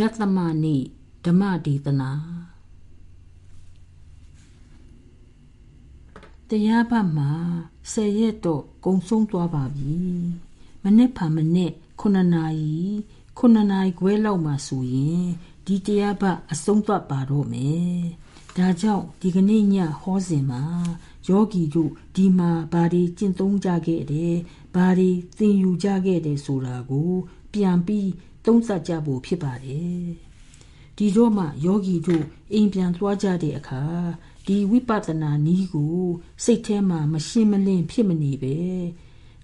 ဒသမနိဓမ္မဒေသနာတရားပတ်မှာဆယ်ရက်တော့ကုံဆုံးသွားပါပြီမနေ့ဖာမနေ့9နာရီ9နာရီခွဲလောက်မှဆိုရင်ဒီတရားပတ်အဆုံးသတ်ပါတော့မယ်ဒါကြောင့်ဒီကနေ့ညဟောစဉ်မှာယောဂီတို့ဒီမှာဘာတွေကျင့်သုံးကြခဲ့တယ်ဘာတွေသင်ယူကြခဲ့တယ်ဆိုတာကို ပြန်ပြီး သုံးသပ်ကြဖို့ဖြစ်ပါတယ်ဒီတော့မှယောဂီတို့အိမ်ပြန်သွားကြတဲ့အခါဒီဝိပဿနာနည်းကို စိတ်ထဲမှာမရှင်းမလင်းဖြစ်မနေပဲ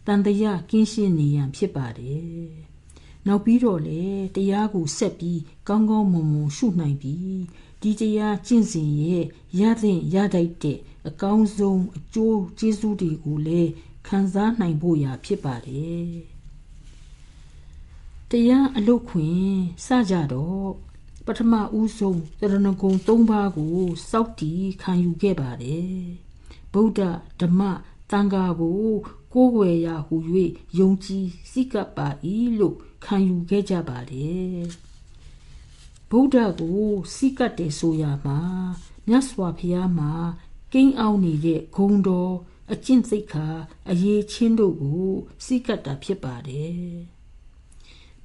တန်တရားကင်းရှင်းနေရန်ဖြစ်ပါတယ်နောက်ပြီးတော့လေတရားကိုဆက်ပြီးကောင်းကောင်းမွန်မွန်ရှုနိုင်ပြီးဒီတရားကျင့်စဉ်ရဲ့ရတဲ့ရတတ်တဲ့အကောင်းဆုံးအကျိုးကျေးဇူးတွေကိုလည်းခံစားနိုင်ဖို့ရာဖြစ်ပါတယ် တရားအလုတ်ခွင်စကြတော့ပထမဦးဆုံးတရဏဂုံ၃ပါးကိုစောက်တီခံယူခဲ့ပါတယ်ဗုဒ္ဓဓမ္မတန်ခါကိုကိုးကွယ်ရာဟူ၍ယုံကြည်စိတ်ကပ်ပါ၏လို့ခံယူခဲ့ကြပါတယ်ဗုဒ္ဓကိုစိတ်ကပ်တယ်ဆိုရမှာမြတ်စွာဘုရားမှာကိန်းအောင်နေတဲ့ဂုံတော်အကျင့်စိတ်ခါအရေးချင်းတို့ကိုစိတ်ကပ်တာဖြစ်ပါတယ်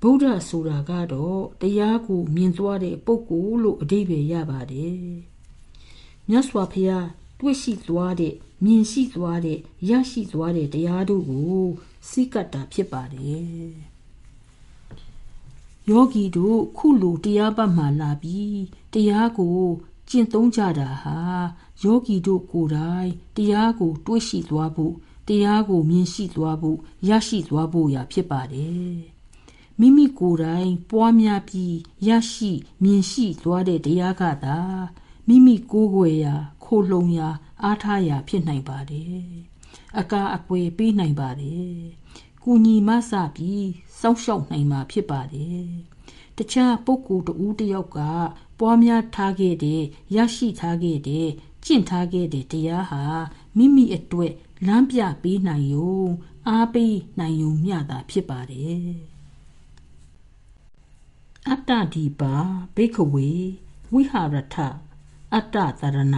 ဗုဒ္ဓဆိုတာကတော့တရားကိုမြင်သွားတဲ့ပုဂ္ဂိုလ်လို့အဓိပ္ပာယ်ရပါတယ်မြတ်စွာဘုရားတွေ့ရှိသွားတဲ့မြင်ရှိသွားတဲ့ရရှိသွားတဲ့တရားတို့ကိုစိတ်ကပ်တာဖြစ်ပါတယ်ယောဂီတို့ခုလိုတရားပတ်မှလာပြီးတရားကိုကျင့်သုံးကြတာဟာယောဂီတို့ကိုယ်တိုင်တရားကိုတွေးရှိသွားဖို့တရားကိုမြင်ရှိသွားဖို့ရရှိသွားဖို့ရာဖြစ်ပါတယ် မိမိကိုယ်တိုင် ပွားများပြီးရရှိမြင်ရှိသွားတဲ့တရားကသာမိမိကိုယ်ွယ်ရာခိုလှုံရာအားထားရာဖြစ်နိုင်ပါတယ်အကာအကွယ်ပေးနိုင်ပါတယ်ကုညီမဆပြီးစောင့်ရှောက်နိုင်မှာဖြစ်ပါတယ်တခြားပုဂ္ဂိုလ်တဦးတယောက်ကပွားများထားခဲ့တဲ့ရရှိထားခဲ့တဲ့ကျင့်ထားခဲ့တဲ့တရားဟာမိမိအတွက်လမ်းပြပေးနိုင်ယုံအားပေးနိုင်ယုံမျှတာဖြစ်ပါတယ် အတ္တဒီပါဘိခဝေဝိဟာရထအတ္တသရဏ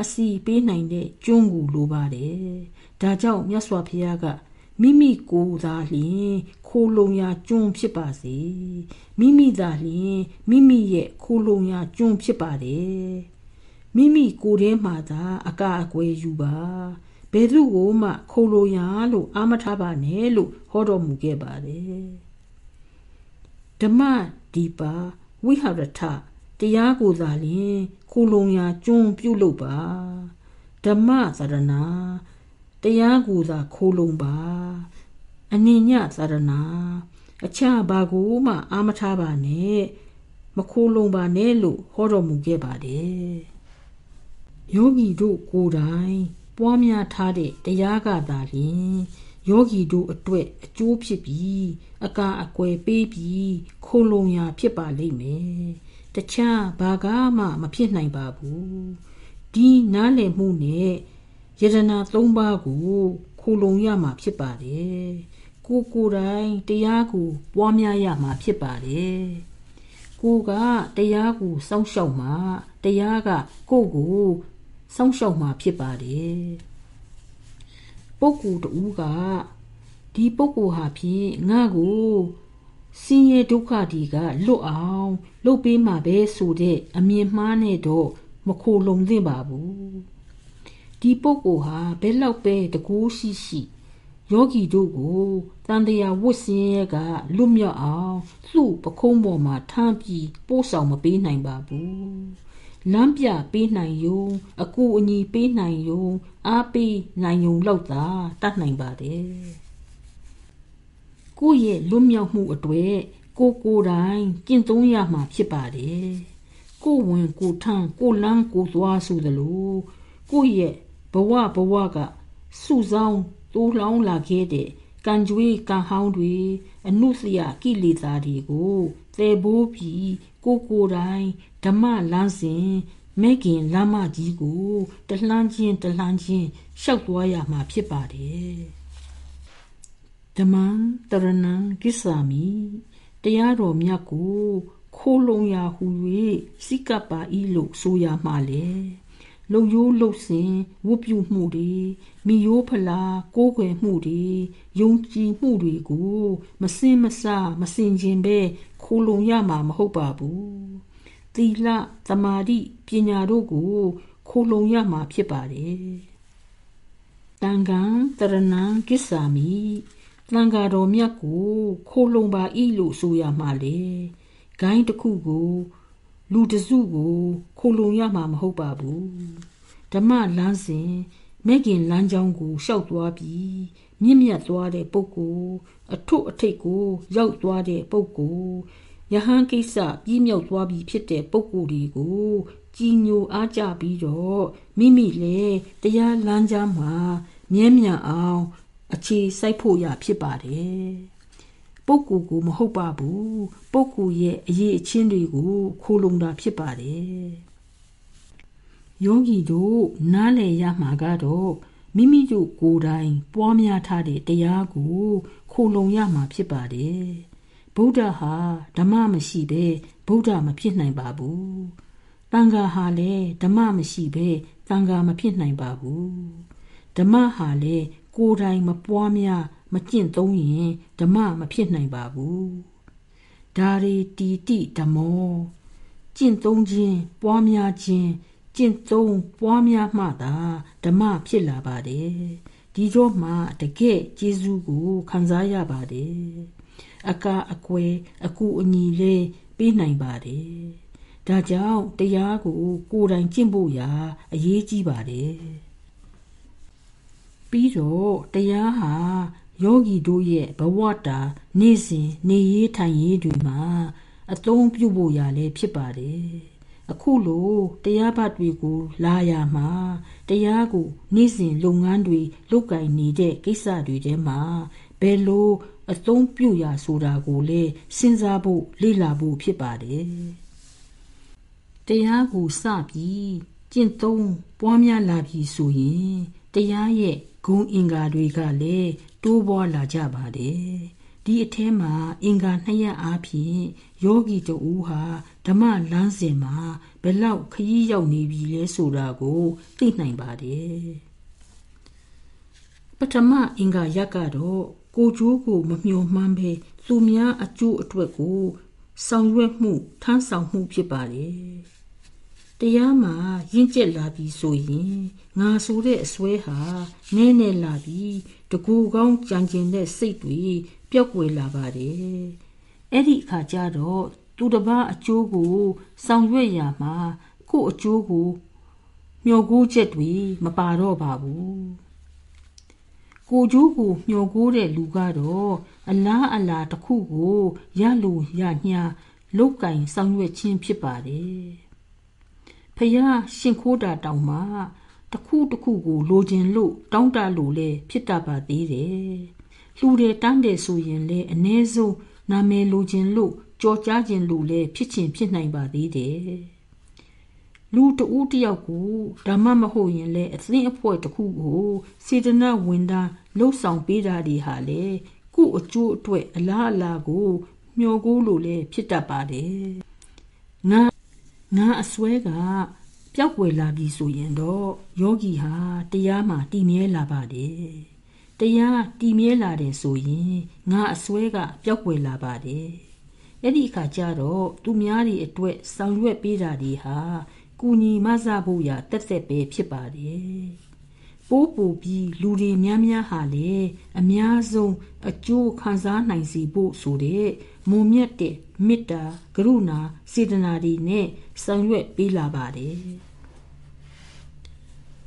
အစီပေးနိုင်တဲ့ကျွန်းကိုလိုပါတယ်ဒါကြောင့်မြတ်စွာဘုရားကမိမိကိုယ်သာလျှင်ခိုးလုံရာကျွန်းဖြစ်ပါစေမိမိသာလျှင်မိမိရဲ့ခိုးလုံရာကျွန်းဖြစ်ပါတယ်မိမိကိုယ်ထဲမှာသာအကအကွယ်ယူပါဘယ်သူကိုမှခိုးလုံရာလို့အာမထားပါနဲ့လို့ဟောတော်မူခဲ့ပါတယ် ဓမ္မဒီပါဝိဟရထတရားကိုသာလျှင်ခိုးလုံရာကျွန်းပြုတ်လို့ပါဓမ္မသရဏတရားကိုသာခိုးလုံပါအနိညသရဏအခြားဘာကိုမှအာမထားပါနဲ့မခိုးလုံပါနဲ့လို့ဟောတော်မူခဲ့ပါတယ်ယောဂီတို့ကိုယ်တိုင် ပွားများထားတဲ့တရားကသာလျှင် ယောဂီတို့အတွက်အကျိုးဖြစ်ပြီးအကာအကွယ်ပေးပြီးခိုးလုံရာဖြစ်ပါလိမ့်မယ်တခြားဘာကမှမဖြစ်နိုင်ပါဘူးဒီနားလည်မှုနဲ့ယတနာ၃ပါးကိုခိုလုံရမှာဖြစ်ပါတယ်ကိုကိုယ်တိုင်တရားကိုပွားများရမှာဖြစ်ပါတယ်ကိုကတရားကိုစောင့်ရှောက်မှာတရားကကိုကိုစောင့်ရှောက်မှာဖြစ်ပါတယ် ပုဂ္ဂိုလ်တူကဒီပုဂ္ဂိုလ်ဟာဖြင့်ငါ့ကိုဆင်းရဲဒုက္ခဒီကလွတ်အောင်လုပ်ပေးမှာပဲဆိုတဲ့အမြင်မှားနဲ့တော့မခိုလုံသင့်ပါဘူးဒီပုဂ္ဂိုလ်ဟာဘယ်လောက်ပဲတကူရှိရှိယောဂီတို့ကိုတန်တရာဝတ်စင်းရဲကလွတ်မြောက်အောင်သူ့ပခုံးပေါ်မှာထမ်းပြီးပို့ဆောင်မပေးနိုင်ပါဘူး လမ်းပြပေးနိုင်ယုံအကူအညီပေးနိုင်ယုံအားပေးနိုင်ယုံလောက်သာတတ်နိုင်ပါတယ်ကိုယ့်ရဲ့လွတ်မြောက်မှုအတွေ့ကိုကိုယ်တိုင်ကျင့်သုံးရမှာဖြစ်ပါတယ်ကိုဝင်ကိုထမ်းကိုလန်းကိုသွားဆိုသလိုကိုယ့်ရဲ့ဘဝဘဝကစုဆောင်းတိုးလောင်းလာခဲ့တဲ့ကံကြွေးကံဟောင်းတွေအနုစရကိလေသာတွေကိုသေဘိုးပြီးကိုကိုယ်တိုင် ဓမ္မလမ်းစဉ်မဲခင်လမ်းမကြီးကိုတလှမ်းချင်းတလှမ်းချင်းရှောက်သွားရမှာဖြစ်ပါတယ်ဓမ္မတရဏံကိစ္ဆာမိတတရားတော်မြတ်ကို ခိုးလုံရာဟူ၍စိကပ်ပါဤလို့ဆိုရမှာလေလုံယိုးလုံစင်ဝတ်ပြုမှုတွေမိယိုးဖလာကိုးကွယ်မှုတွေယုံကြည်မှုတွေကို မစင်မစမစင်ခြင်းပဲခိုးလုံရမှာမဟုတ်ပါဘူး သီလသမာဓိပညာတို့ကိုခိုးလုံရမှာဖြစ်ပါတယ်တန်ခံတရဏံကိစ္ဆာမိတန်ဃာတော်မြတ်ကိုခိုးလုံပါဤလို့ဆိုရမှာလေဂိုင်းတစ်ခုကို လူတစုကိုခိုလုံရမှာမဟုတ်ပါဘူးဓမ္မလမ်းစဉ်မဲ့ခင်လမ်းကြောင်းကိုရှောက်သွားပြီးမြင့်မြတ်သွားတဲ့ပုဂ္ဂိုလ်အထွတ်အထိပ်ကို ရောက်သွားတဲ့ပုဂ္ဂိုလ် ယဟန်ကိစ္စပြီးမြောက်သွားပြီဖြစ်တဲ့ပုဂ္ဂိုလ်တွေကိုကြီးညိုအားကြပြီးတော့မိမိလည်းတရားလမ်းကြားမှာမြဲမြံအောင်အခြေစိုက်ဖို့ရဖြစ်ပါတယ်ပုဂ္ဂိုလ်ကိုမဟုတ်ပါဘူးပုဂ္ဂိုလ်ရဲ့အရေးအချင်းတွေကိုခိုးလုံတာဖြစ်ပါတယ်ယောဂီတို့နားလည်ရမှာကတော့မိမိတို့ကိုယ်တိုင်ပွားများထားတဲ့တရားကိုခိုလုံရမှာဖြစ်ပါတယ် ဗုဒ္ဓဟာဓမ္မမရှိဘဲဗုဒ္ဓမဖြစ်နိုင်ပါဘူးတန်ခါဟာလည်းဓမ္မမရှိဘဲတန်ခါမဖြစ်နိုင်ပါဘူးဓမ္မဟာလည်းကိုယ်တိုင်မပွားများမကျင့်သုံးရင်ဓမ္မမဖြစ်နိုင်ပါဘူးဒါရီတီတိဓမ္မောကျင့်သုံးခြင်းပွားများခြင်းကျင့်သုံးပွားများမှသာဓမ္မဖြစ်လာပါတယ်ဒီတော့မှတကယ်ကျေးဇူးကိုခံစားရပါတယ် အကအကွယ်အကူအညီလေးပေးနိုင်ပါတယ်ဒါကြောင့်တရားကိုကိုယ်တိုင်ကျင့်ဖို့ရာအရေးကြီးပါတယ်ပြီးတော့တရားဟာယောဂီတို့ရဲ့ဘဝတာနေ့စဉ်နေရေးထိုင်ရေးတွေမှာအသုံးပြုဖို့ရလဲဖြစ်ပါတယ်အခုလိုတရားဘတ်တွေကိုလာရမှာတရားကိုနေ့စဉ်လုပ်ငန်းတွေလုပ်ကင်နေတဲ့ကိစ္စတွေထဲမှာဘယ်လို အသုံးပြုရဆိုတာကိုလေစဉ်းစားဖို့လေ့လာဖို့ဖြစ်ပါတယ်တရားကိုစပြီးကျင့်သုံးပွားများလာပြီဆိုရင်တရားရဲ့ဂုံအင်္ဂါတွေကလည်းတိုးပွားလာကြပါတယ်ဒီအထဲမှာအင်္ဂါနှစ်ရပ်အားဖြင့်ယောဂီတူဟာဓမ္မလမ်းစဉ်မှာဘယ်လောက်ခရီးရောက်နေပြီလဲဆိုတာကိုသိနိုင်ပါတယ်ပထမအင်္ဂါရပ်ကတော့ ကိုကျိုးကိုမမျှော်မှန်းပဲသူများအကျိုးအတွက်ကိုဆောင်ရွက်မှုထမ်းဆောင်မှုဖြစ်ပါတယ်တရားမှာရင့်ကျက်လာပြီဆိုရင်ငါဆိုတဲ့အစွဲဟာနည်းနည်းလာပြီးတကူကောင်းကြံကျင်တဲ့စိတ်တွေပျောက်ကွယ်လာပါတယ်အဲ့ဒီအခါကျတော့သူတစ်ပါးအကျိုးကိုဆောင်ရွက်ရမှာကို့အကျိုးကိုမျှော်ကိုးချက်တွေမပါတော့ပါဘူး ကိုကျိုးကိုမျှော်ကိုးတဲ့လူကတော့အလားအလာတစ်ခုကိုရလို့ရညာလုတ်ကင်ဆောင်ရွက်ခြင်းဖြစ်ပါတယ်ဖယားရှင်ခိုးတာတောင်မှတခုတခုကိုလိုချင်လို့တောင်းတလို့လဲဖြစ်တတ်ပါသေးတယ်လှူတယ်တန်းတယ်ဆိုရင်လဲအ ਨੇ ဆုံးနာမည်လိုချင်လို့ကြော်ကြားခြင်းလို့လဲဖြစ်ချင်ဖြစ်နိုင်ပါသေးတယ် လူတဦးတယောက်ကိုဓမ္မမဟုတ်ရင်လဲအသင်းအဖွဲ့တစ်ခုကိုစေတနာဝင်တာလှုပ်ဆောင်ပေးတာတွေဟာလေကုအကျိုးအတွက်အလားအလာကို မျှော်ကိုးလို့လဲဖြစ်တတ်ပါတယ်ငါငါအစွဲကပျောက်ွယ်လာပြီဆိုရင်တော့ယောဂီဟာတရားမှတည်မြဲလာပါတယ်တရားတည်မြဲလာတယ်ဆိုရင်ငါအစွဲကပျောက်ွယ်လာပါတယ်အဲ့ဒီအခါကျတော့သူများတွေအတွက်ဆောင်ရွက်ပေးတာတွေဟာ ကူညီမဆဖို့ရတက်တက်ပဲဖြစ်ပါတယ်ပိုးပူပြီးလူတွေများများဟာလေအများဆုံးအကျိုးခံစားနိုင်စီဖို့ဆိုတဲ့မုံမြတ်တဲ့မေတ္တာကရုဏာစေတနာတွေနဲ့ဆောင်ရွက်ပေးလာပါတယ်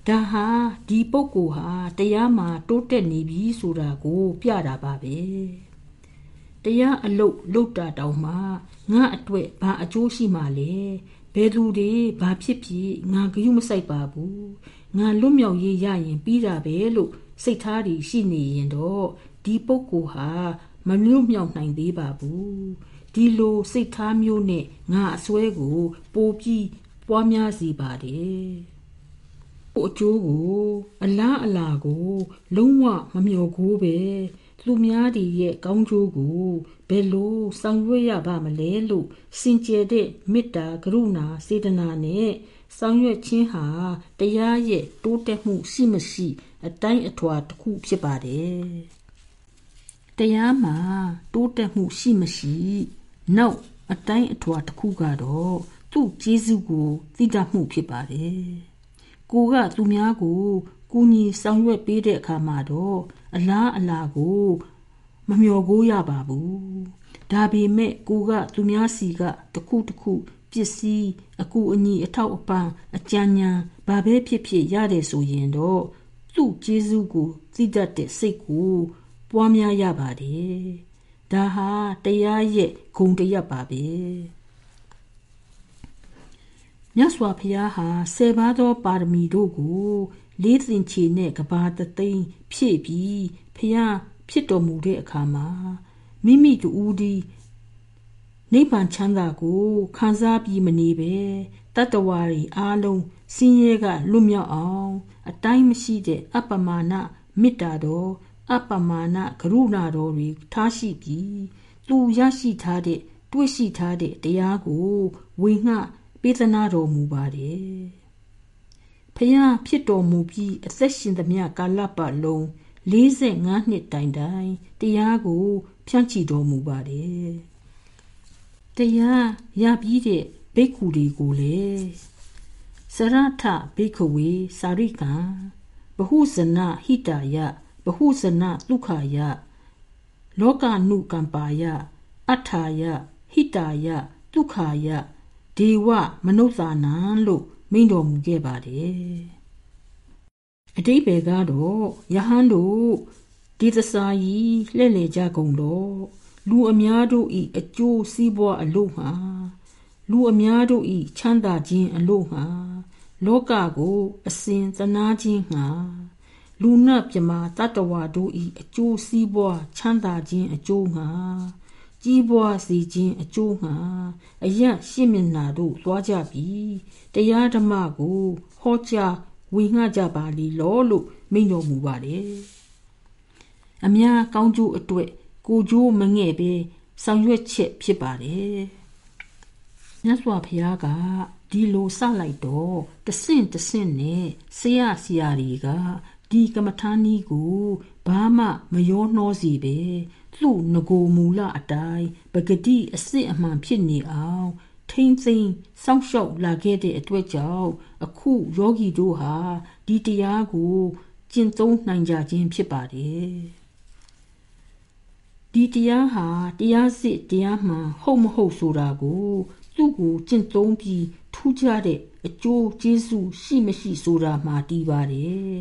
ဒါဟာဒီပုဂ္ဂိုလ်ဟာတရားမှာတိုးတက်နေပြီဆိုတာကို ပြတာပါပဲတရားအလုတ်လုတ်တာတောင်မှငါအတွက်ဘာအကျိုးရှိမှလဲ ဘယ်သူတွေဘာဖြစ်ဖြစ်ငါဂရုမစိုက်ပါဘူးငါလွတ်မြောက်ရေးရရင်ပြီးတာပဲလို့စိတ်ထားတွေရှိနေရင်တော့ဒီပုဂ္ဂိုလ်ဟာမလွတ်မြောက်နိုင်သေးပါဘူးဒီလိုစိတ်ထားမျိုးနဲ့ငါအစွဲကို ပိုပြီးပွားများစီပါတယ်အကျိုးကိုအလားအလာကို လုံးဝမမျှော်ကိုပဲလူများတွေရဲ့ကောင်းကျိုးကို ဘယ်လိုဆောင်ရွက်ရပါမလဲလို့စင်ကြယ်တဲ့မေတ္တာကရုဏာစေတနာနဲ့ဆောင်ရွက်ခြင်းဟာတရားရဲ့တိုးတက်မှုရှိမရှိအတိုင်းအထွာတစ်ခုဖြစ်ပါတယ်တရားမှာတိုးတက်မှုရှိမရှိနောက်အတိုင်းအထွာတစ်ခုကတော့သူ့ကျေးဇူးကိုသိတတ်မှုဖြစ်ပါတယ်ကိုကသူများကိုကူညီဆောင်ရွက်ပေးတဲ့အခါမှာတော့အလားအလာကို မမျှော်ကိုရပါဘူးဒါပေမဲ့ကိုကသူများစီကတခုတခုပစ္စည်းအကူအညီအထောက်အပံ့အကြံဉာဏ်ဘာပဲဖြစ်ဖြစ်ရတယ်ဆိုရင်တော့သူ့ကျေးဇူးကိုသိတတ်တဲ့စိတ်ကိုပွားများရပါတယ်ဒါဟာတရားရဲ့ဂုဏ်တရားပါပဲမြတ်စွာဘုရားဟာဆယ်ပါးသောပါရမီတို့ကိုလေးသင်ချေနဲ့ကဘာတသိန်းဖြည့်ပြီးဘုရား ဖြစ်တော်မူတဲ့အခါမှာမိမိတူဦးဒီနိဗ္ဗာန်ချမ်းသာကိုခံစားပြီးမနေပဲတတ္တဝါတွေအားလုံးစင်းရဲကလွတ်မြောက်အောင် အတိုင်းမရှိတဲ့အပ္ပမာဏမေတ္တာတော်အပ္ပမာဏကရုဏာတော်တွေထားရှိပြီးသူရရှိထားတဲ့တွေ့ရှိထားတဲ့တရားကိုဝေငှပေးသနာတော်မူပါတယ်ဖျားဖြစ်တော်မူပြီးအသက်ရှင်သမျှကာလပတ်လုံး 45နှစ်တိုင်တိုင်တရားကိုဖြန့်ချီတော်မူပါတယ်တရားရပြီးတဲ့ဘိက္ခုတွေကိုလေစရထဘိက္ခဝေစာရိကံဘဟုဇနဟိတာယဘဟုဇနဒုက္ခယလောကနုကံပါယအထာယဟိတာယဒုက္ခယဒေဝမနုဿာနံလို့မိန့်တော်မူခဲ့ပါတယ် အတိပယ်ကတော့ယဟန်တို့ဒီသစာကြီးလှဲ့လေကြကုန်တော့လူအများတို့ဤအကျိုးစီးပွားအလို့မှာလူအများတို့ဤချမ်းသာခြင်းအလို့မှာလောကကိုအစဉ်သနာခြင်းငှာလူနတ်မြမာတတ္တဝါတို့ဤအကျိုးစီးပွားချမ်းသာခြင်းအကျိုးငှာကြီးပွားစေခြင်းအကျိုးငှာအယံရှင့်မျက်နာတို့သွားကြပြီတရားဓမ္မကိုဟောကြား ဝေငှကြပါလီလောလို့မိန့်တော်မူပါတယ်အများကောင်းကျိုးအတွက်ကိုကျိုးမငဲ့ပဲဆောင်ရွက်ချက်ဖြစ်ပါတယ်မြတ်စွာဘုရားကဒီလိုစလိုက်တော့တဆင့်တဆင့်နဲ့ဆရာဆရာတွေကဒီကမ္မထာနီးကိုဘာမှမရောနှောစီပဲလှုငကိုမူလအတိုင်းပဂတိအစစ်အမှန်ဖြစ်နေအောင် ထိမ့်သိမ်းစောင့်ရှောက်လာခဲ့တဲ့အတွက်ကြောင့်အခုယောဂီတို့ဟာဒီတရားကိုကျင့်သုံးနိုင်ကြခြင်းဖြစ်ပါတယ်ဒီတရားဟာတရားစစ်တရားမှန်ဟုတ်မဟုတ်ဆိုတာကိုသူ့ကိုကျင့်သုံးပြီးထူးခြားတဲ့အကျိုးကျေးဇူးရှိမရှိဆိုတာမှတည်ပါတယ်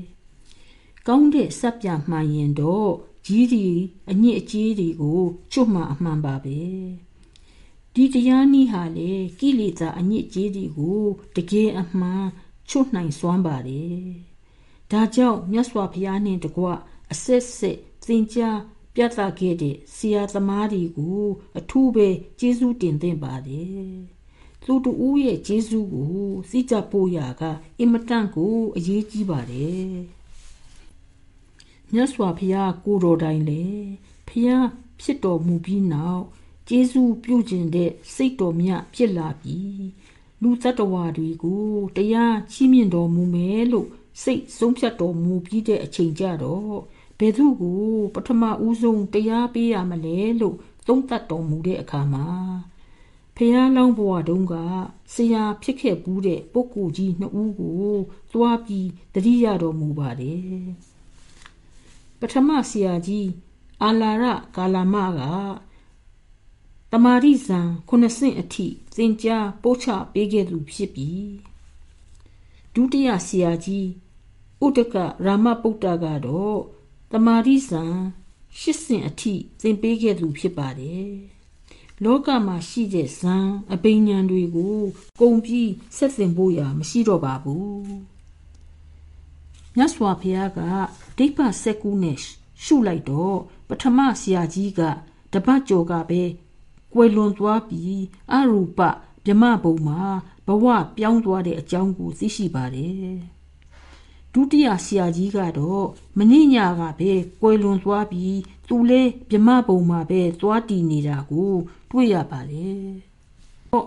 ကောင်းတဲ့စပ်ပြမှန်ရင်တော့ကြီးဒီအညစ်အကြေးတွေကိုချွတ်မှအမှန်ပါပဲ ဒီတရားနည်းဟာလေကိလေသာအညစ်အကြေးတွေကိုတကယ်အမှန်ချွတ်နိုင်စွမ်းပါတယ်ဒါကြောင့်မြတ်စွာဘုရားနှင့်တကွအဆက်ဆက်သင်ကြားပြသခဲ့တဲ့ဆရာသမားတွေကိုအထူးပဲကျေးဇူးတင်သင့်ပါတယ်လူတူရဲ့ကျေးဇူးကိုစိကြပို့ရကအင်မတန်ကိုအရေးကြီးပါတယ်မြတ်စွာဘုရားကိုတော်တိုင်လေဘုရားဖြစ်တော်မူပြီးနောက် ကျေးဇူးပြုခြင်းတဲ့စိတ်တော်မြတ်ဖြစ်လာပြီးလူသတ္တဝါတွေကိုတရားချီးမြှင့်တော်မူမယ်လို့စိတ်ဆုံးဖြတ်တော်မူပြီးတဲ့အချိန်ကြတော့ဘယ်သူကိုပထမဦးဆုံးတရားပေးရမလဲလို့သုံးသပ်တော်မူတဲ့အခါမှာဖះလောင်းဘဝတုန်းကဆရာဖြစ်ခဲ့ဘူးတဲ့ပုဂ္ဂိုလ်ကြီးနှစ်ဦးကိုသွားပြီးတတိယတော်မူပါတယ်ပထမဆရာကြီးအာလာရကာလာမက တမာရိဇံခုနှစ်ဆင့်အထိသင်ကြားပို့ချပေးခဲ့သူဖြစ်ပြီးဒုတိယဆရာကြီးဥဒကရာမပုတ္တကတော့တမာရိဇံရှစ်ဆင့်အထိသင်ပေးခဲ့သူဖြစ်ပါတယ်လောကမှာရှိတဲ့ဇံအပိညာဉ်တွေကိုကုံပြီးဆက်ဆင်ဖို့ရာမရှိတော့ပါဘူးမြတ်စွာဘုရားကဒိဋ္ဌစက်ကူနဲ့ရှုလိုက်တော့ပထမဆရာကြီးကတပတ်ကျော်ကပဲ ကွယ်လွန်သွားပြီးအရူပဗြမဘုံမှာဘဝပြောင်းသွားတဲ့အကြောင်းကိုသိရှိပါတယ်ဒုတိယဆရာကြီးကတော့မနေ့ညကပဲကွယ်လွန်သွားပြီးသူလဲမြမဘုံမှာပဲသွားတည်နေတာကိုတွေ့ရပါတယ်။ဟော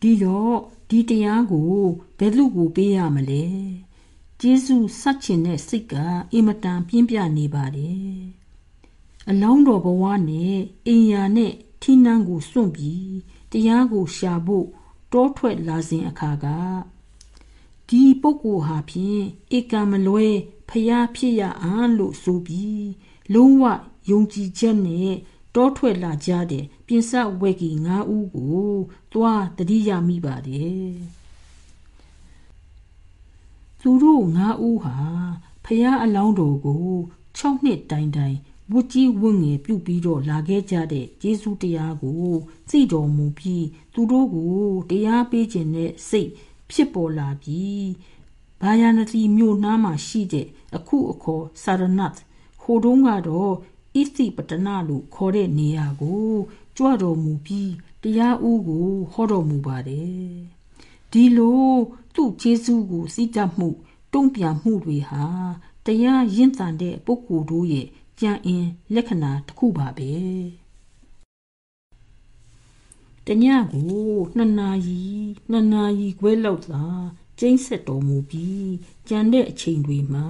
ဒီတော့ဒီတရားကိုဘယ်သူကိုပေးရမလဲ။ဂျေစုဆက်ချင်တဲ့စိတ်ကအင်မတန်ပြင်းပြနေပါတယ်။အလောင်းတော်ဘဝနဲ့အိမ်ယာနဲ့ ထင်းနှန်းကိုစွန့်ပြီးတရားကိုရှာဖို့တောထွက်လာစဉ်အခါကဒီပုဂ္ဂိုလ်ဟာဖြင့်ဧကံမလွဲဖျားဖြစ်ရအောင်လို့ဆိုပြီးလုံးဝယုံကြည်ချက်နဲ့တောထွက်လာကြတဲ့ပြင်စဝက်ကီ၅ဦးကိုသွားတတိယမိပါတယ်သူတို့၅ဦးဟာဖျားအလောင်းတော်ကို6နှစ်တိုင်တိုင် ဝတ်ကြီးဝတ်ငယ်ပြုပြီးတော့လာခဲ့ကြတဲ့ယေရှုတရားကိုသိတော်မူပြီးသူတို့ကိုတရားပေးခြင်းနဲ့စိတ်ဖြစ်ပေါ်လာပြီးဘာယာနတိမြို့နားမှာရှိတဲ့အခုအခေါ်စာရနတ်ဟိုတုန်းကတော့ဣသိပတနာလို့ခေါ်တဲ့နေရာကိုကြွတော်မူပြီးတရားဦးကိုဟောတော်မူပါတယ်ဒီလိုသူ့ကျေးဇူးကိုစိတတ်မှု တုံ့ပြန်မှုတွေဟာတရားရင့်တန်တဲ့ပုဂ္ဂိုလ်တို့ရဲ့ ကြံအင်လက္ခဏာတစ်ခုပါပဲတညကိုနှစ်နာရီနှစ်နာရီခွဲလောက်သာကျင်းဆက်တော်မူပြီးကြံတဲ့အချိန်တွေမှာ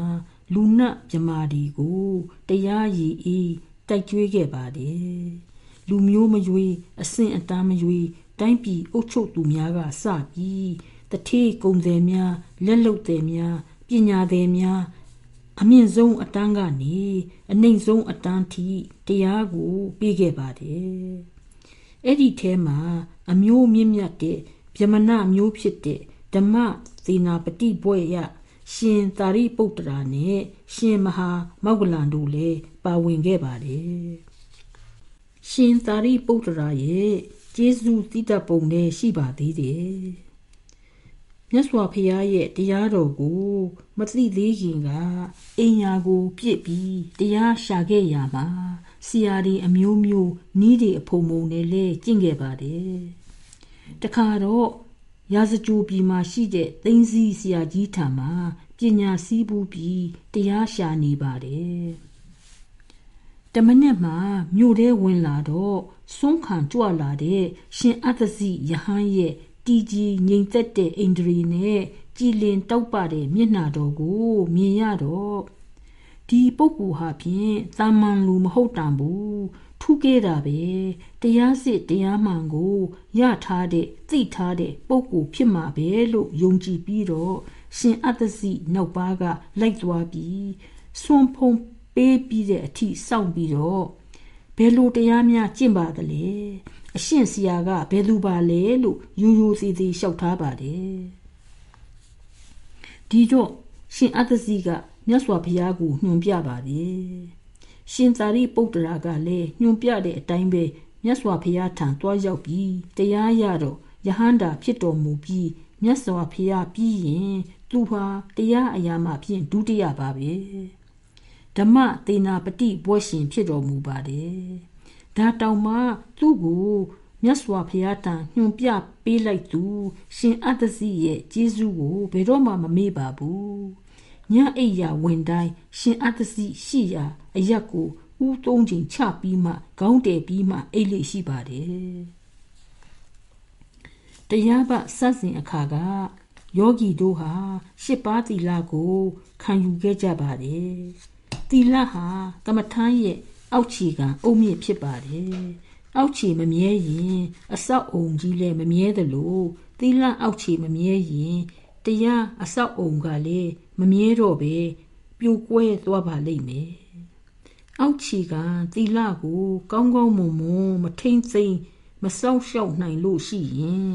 လူနတ်မြမာဒီကိုတရားရည်အေးတိုက်ကျွေးခဲ့ပါတယ်လူမျိုးမရွေးအဆင့်အတန်းမရွေးတိုင်းပြည်အုပ်ချုပ်သူများကစပြီးတထေးကုံတယ်များလက်လုတ်တယ်များပညာတယ်များ အမြင့်ဆုံးအတန်းကနေအနှိမ်ဆုံးအတန်းထိတရားကိုပေးခဲ့ပါတယ်အဲ့ဒီထဲမှာအမျိုးမြင့်မြတ်တဲ့ဗျမနမျိုးဖြစ်တဲ့ဓမ္မသေနာပတိဘွဲ့ရရှင်သာရိပုတ္တရာနဲ့ရှင်မဟာမောဂလန်တို့လည်းပါဝင်ခဲ့ပါတယ်ရှင်သာရိပုတ္တရာရဲ့ကျေးဇူးတည်တတ်ပုံနဲ့ရှိပါသေးတယ် မြတ်စွာဘုရားရဲ့တရားတော်ကိုမသိသေးခင်ကအင်ညာကို ပြစ်ပြီးတရားရှာခဲ့ရမှာဆရာဒီအမျိုးမျိုးနီးတွေအဖုံဖုံနဲ့လဲကျင့်ခဲ့ပါတယ်တခါတော့ရာဇကြိုပြည်မှာရှိတဲ့သိန်းစည်းဆရာကြီးထံမှာပညာစည်းပူးပြီးတရားရှာနေပါတယ်တမနက်မှာမြို့ထဲဝင်လာတော့စွန့်ခံကြွလာတဲ့ရှင်အတ္တစီယဟန်ရဲ့ တီကြီးငြိမ်သက်တဲ့အိန္ဒြေနဲ့ကြည်လင်တောက်ပတဲ့မျက်နှာတော်ကို မြင်ရတော့ဒီပုဂ္ဂိုလ်ဟာဖြင့်သာမန်လူမဟုတ်တန်ဘူးထူးခဲ့တာပဲတရားစစ်တရားမှန်ကိုရထားတဲ့သိထားတဲ့ပုဂ္ဂိုလ်ဖြစ်မှာပဲလို့ယုံကြည်ပြီးတော့ရှင်အတ္တစီနောက်ပါကလိုက်သွားပြီးစွန့်ဖုံးပေးပြီးတဲ့အထိစောင့်ပြီးတော့ဘယ်လိုတရားများကျင့်ပါသလဲ အရှင်ဆရာကဘယ်သူပါလဲလို့ယူယူစီစီလျှောက်ထားပါတယ်ဒီတော့ရှင်အတ္တစီကမြတ်စွာဘုရားကိုညွှန်ပြပါတယ်ရှင်သာရိပုတ္တရာကလည်းညွှန်ပြတဲ့အတိုင်းပဲမြတ်စွာဘုရားထံတွားရောက်ပြီးတရားရတော့ယဟန္တာဖြစ်တော်မူပြီးမြတ်စွာဘုရားပြီးရင်သူဟာတရားအရာမှဖြင့်ဒုတိယပါပဲဓမ္မသေနာပတိဘွဲ့ရှင်ဖြစ်တော်မူပါတယ် ဒါတောင်မှသူ့ကိုမြတ်စွာဘုရားတန်ညွှန်ပြပေးလိုက်သူ ရှင်အတ္တစီရဲ့ကျေးဇူးကိုဘယ်တော့မှမမေ့ပါဘူးညအိယာဝင်တိုင်းရှင်အတ္တစီရှိရာအရက်ကိုဦးသုံးချိန်ချပြီးမှခေါင်းတယ်ပြီးမှအိတ်လိရှိပါတယ်တရားပစစဉ်အခါကယောဂီတို့ဟာရှစ်ပါးသီလကိုခံယူခဲ့ကြပါတယ်သီလဟာကမ္မထမ်းရဲ့ အောက်ခြေကအုံမြင့်ဖြစ်ပါတယ်အောက်ခြေမမြဲရင်အဆောက်အုံကြီးလည်းမမြဲသလိုသီလအောက်ခြေမမြဲရင်တရားအဆောက်အုံကလည်းမမြဲတော့ပဲပြိုကွဲသွားပါလိမ့်မယ်အောက်ခြေကသီလကိုကောင်းကောင်းမွန်မွန်မထိမ့်သိမ့်မစောင့်ရှောက်နိုင်လို့ရှိရင်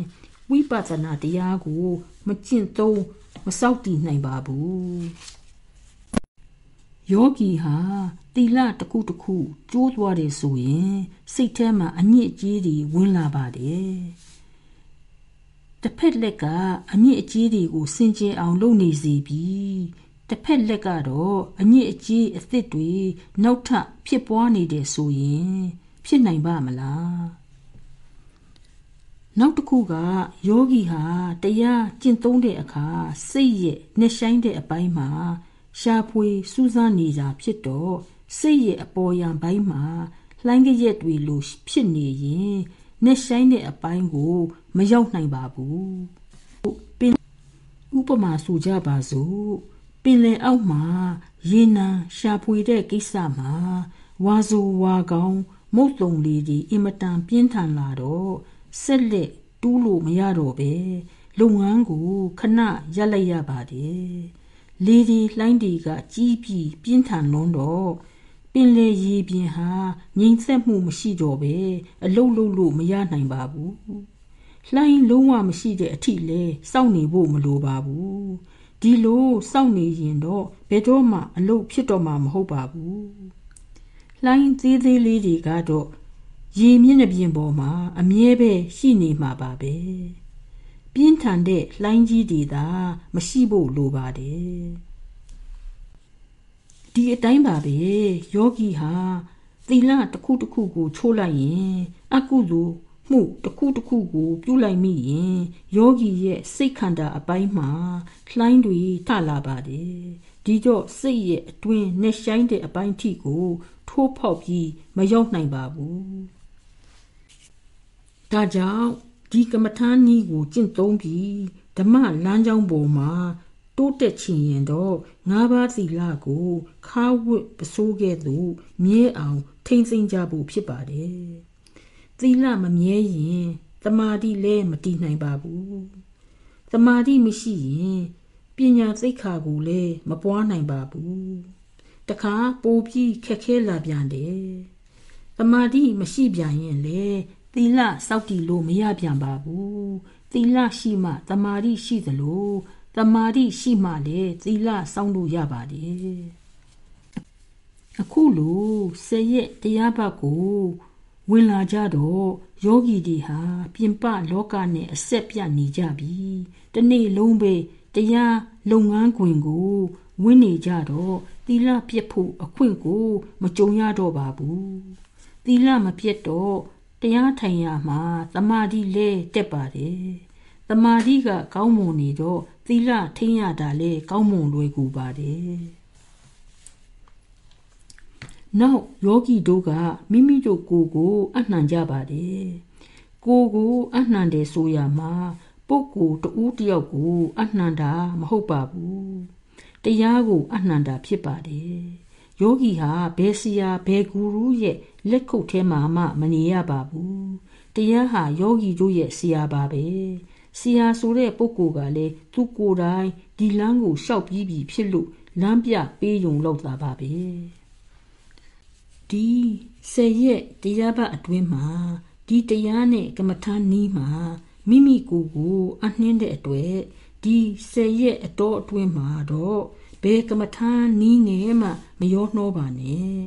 ဝိပဿနာတရားကို မကျင့်သုံးမစောင့်တည်နိုင်ပါဘူး ယောဂီဟာတီလတစ်ခုတစ်ခုကျိုးသွားတယ်ဆိုရင်စိတ်ထဲမှာအညစ်အကြေးတွေဝင်လာပါတယ်တစ်ဖက်လက်ကအညစ်အကြေးတွေကိုစင်ကြယ်အောင်လုပ်နေစီပြီးတစ်ဖက်လက်ကတော့အညစ်အကြေးအသစ်တွေနောက်ထပ်ဖြစ်ပွားနေတယ်ဆိုရင် ဖြစ်နိုင်ပါမလားနောက်တစ်ခုကယောဂီဟာတရားကျင့်သုံးတဲ့အခါစိတ်ရဲ့နှဆိုင်တဲ့အပိုင်းမှာ ရှာဖွေစူးစမ်းနေကြဖြစ်တော့စိတ်ရဲ့အပေါ်ယံဘိုင်းမှာလှိုင်းကြရက်တွေလိုဖြစ်နေရင်နှဆိုင်တဲ့အပိုင်းကိုမရောက်နိုင်ပါဘူးပင်ဥပမာဆိုကြပါစို့ပင်လယ်အောက်မှာရေနံရှာဖွေတဲ့ကိစ္စမှာဝါဆိုဝါကောင်းမုတ်တုံလေးဒီအင်မတန်ပြင်းထန်လာတော့ဆက်လက်တူးလို့မရတော့ပဲလုပ်ငန်းကိုခဏရပ်လိုက်ရပါတယ် လေဒီလှိုင်းဒီကကြီးပြီးပြင်းထန်လွန်းတော့ပင်လေရေပြင်ဟာငြိမ်သက်မှုမရှိတော့ပဲအလုတ်လုတ်လို့မရနိုင်ပါဘူးလှိုင်းလုံးဝမရှိတဲ့အထိလဲစောင့်နေဖို့မလိုပါဘူးဒီလိုစောင့်နေရင်တော့ဘယ်တော့မှအလုတ်ဖြစ်တော့မှာမဟုတ်ပါဘူးလှိုင်းသေးသေးလေးတွေကတော့ရေမျက်နှာပြင်ပေါ်မှာအမြဲပဲရှိနေမှာပါပဲ ပြင်းထန်တဲ့လှိုင်းကြီးတွေသာမရှိဖို့လိုပါတယ်ဒီအတိုင်းပါပဲယောဂီဟာသီလတစ်ခုတစ်ခုကိုချိုးလိုက်ရင်အကုသိုလ်မှုတစ်ခုတစ်ခုကို ပြုလိုက်မိရင်ယောဂီရဲ့စိတ်ခန္ဓာအပိုင်းမှာလှိုင်းတွေထလာပါတယ်ဒီတော့စိတ်ရဲ့အတွင်းနဲ့ဆိုင်တဲ့အပိုင်းထိကိုထိုးဖောက်ပြီးမရောက်နိုင်ပါဘူးဒါကြောင့် ဒီကမ္မထာနည်းကိုကျင့်သုံးပြီးဓမ္မလမ်းကြောင်းပေါ်မှာတိုးတက်ချင်ရင်တော့ငါးပါးသီလကိုခါဝတ်ပစိုးကဲ့သို့မြဲအောင်ထိမ့်သိမ့်ကြဖို့ဖြစ်ပါတယ်။သီလမမြဲရင်တမာတိလည်းမတည်နိုင်ပါဘူး။တမာတိမရှိရင်ပညာသိက္ခာကိုလည်းမပွားနိုင်ပါဘူး။တခါပိုပြီးခက်ခဲလာပြန်တယ်။တမာတိမရှိပြန်ရင်လေ သီလစောက်တည်လို့မရပြန်ပါဘူးသီလရှိမှတမာတိရှိသလိုတမာတိရှိမှလည်းသီလစောင့်လို့ရပါတယ်အခုလိုဆယ်ရက်တရားပတ်ကိုဝင်လာကြတော့ယောဂီတွေဟာပြင်ပလောကနဲ့အဆက်ပြတ်နေကြပြီတနေ့လုံးပဲတရားလုပ်ငန်းခွင်ကိုဝင်နေကြတော့သီလပြည့်ဖို့အခွင့်ကို မကြုံရတော့ပါဘူးသီလမပြည့်တော့ တရားထိုင်ရမှာသမာဓိလဲတက်ပါတယ်သမာဓိကကောင်းမွန်နေတော့သီလထိန်းရတာလဲကောင်းမွန်လွယ်ကူပါတယ်နောက်ယောဂီတို့ကမိမိတို့ကိုယ်ကိုအနှံကြပါတယ်ကိုယ်ကိုအနှံတယ်ဆိုရမှာပုဂ္ဂိုလ်တူးတယောက်ကိုအနှံတာမဟုတ်ပါဘူးတရားကိုအနှံတာဖြစ်ပါတယ်ယောဂီဟာဘယ်ဆရာဘယ်ဂူရုရဲ့ လက်ခုပ်ထဲမှာမှမနေရပါဘူးတရားဟာယောဂီတို့ရဲ့ဆရာပါပဲဆရာဆိုတဲ့ပုဂ္ဂိုလ်ကလည်းသူကိုယ်တိုင်ဒီလမ်းကိုရှောက်ပြီးပြီဖြစ်လို့လမ်းပြပေးုံလောက်တာပါပဲဒီဆယ်ရက်တရားပတ်အတွင်းမှာဒီတရားနဲ့ကမ္မထာနီးမှာမိမိကိုယ်ကိုအနှင်းတဲ့အတွေ့ဒီဆယ်ရက်အတော်အတွင်းမှာတော့ဘယ်ကမ္မထာနီးနဲ့မှမရောနှောပါနဲ့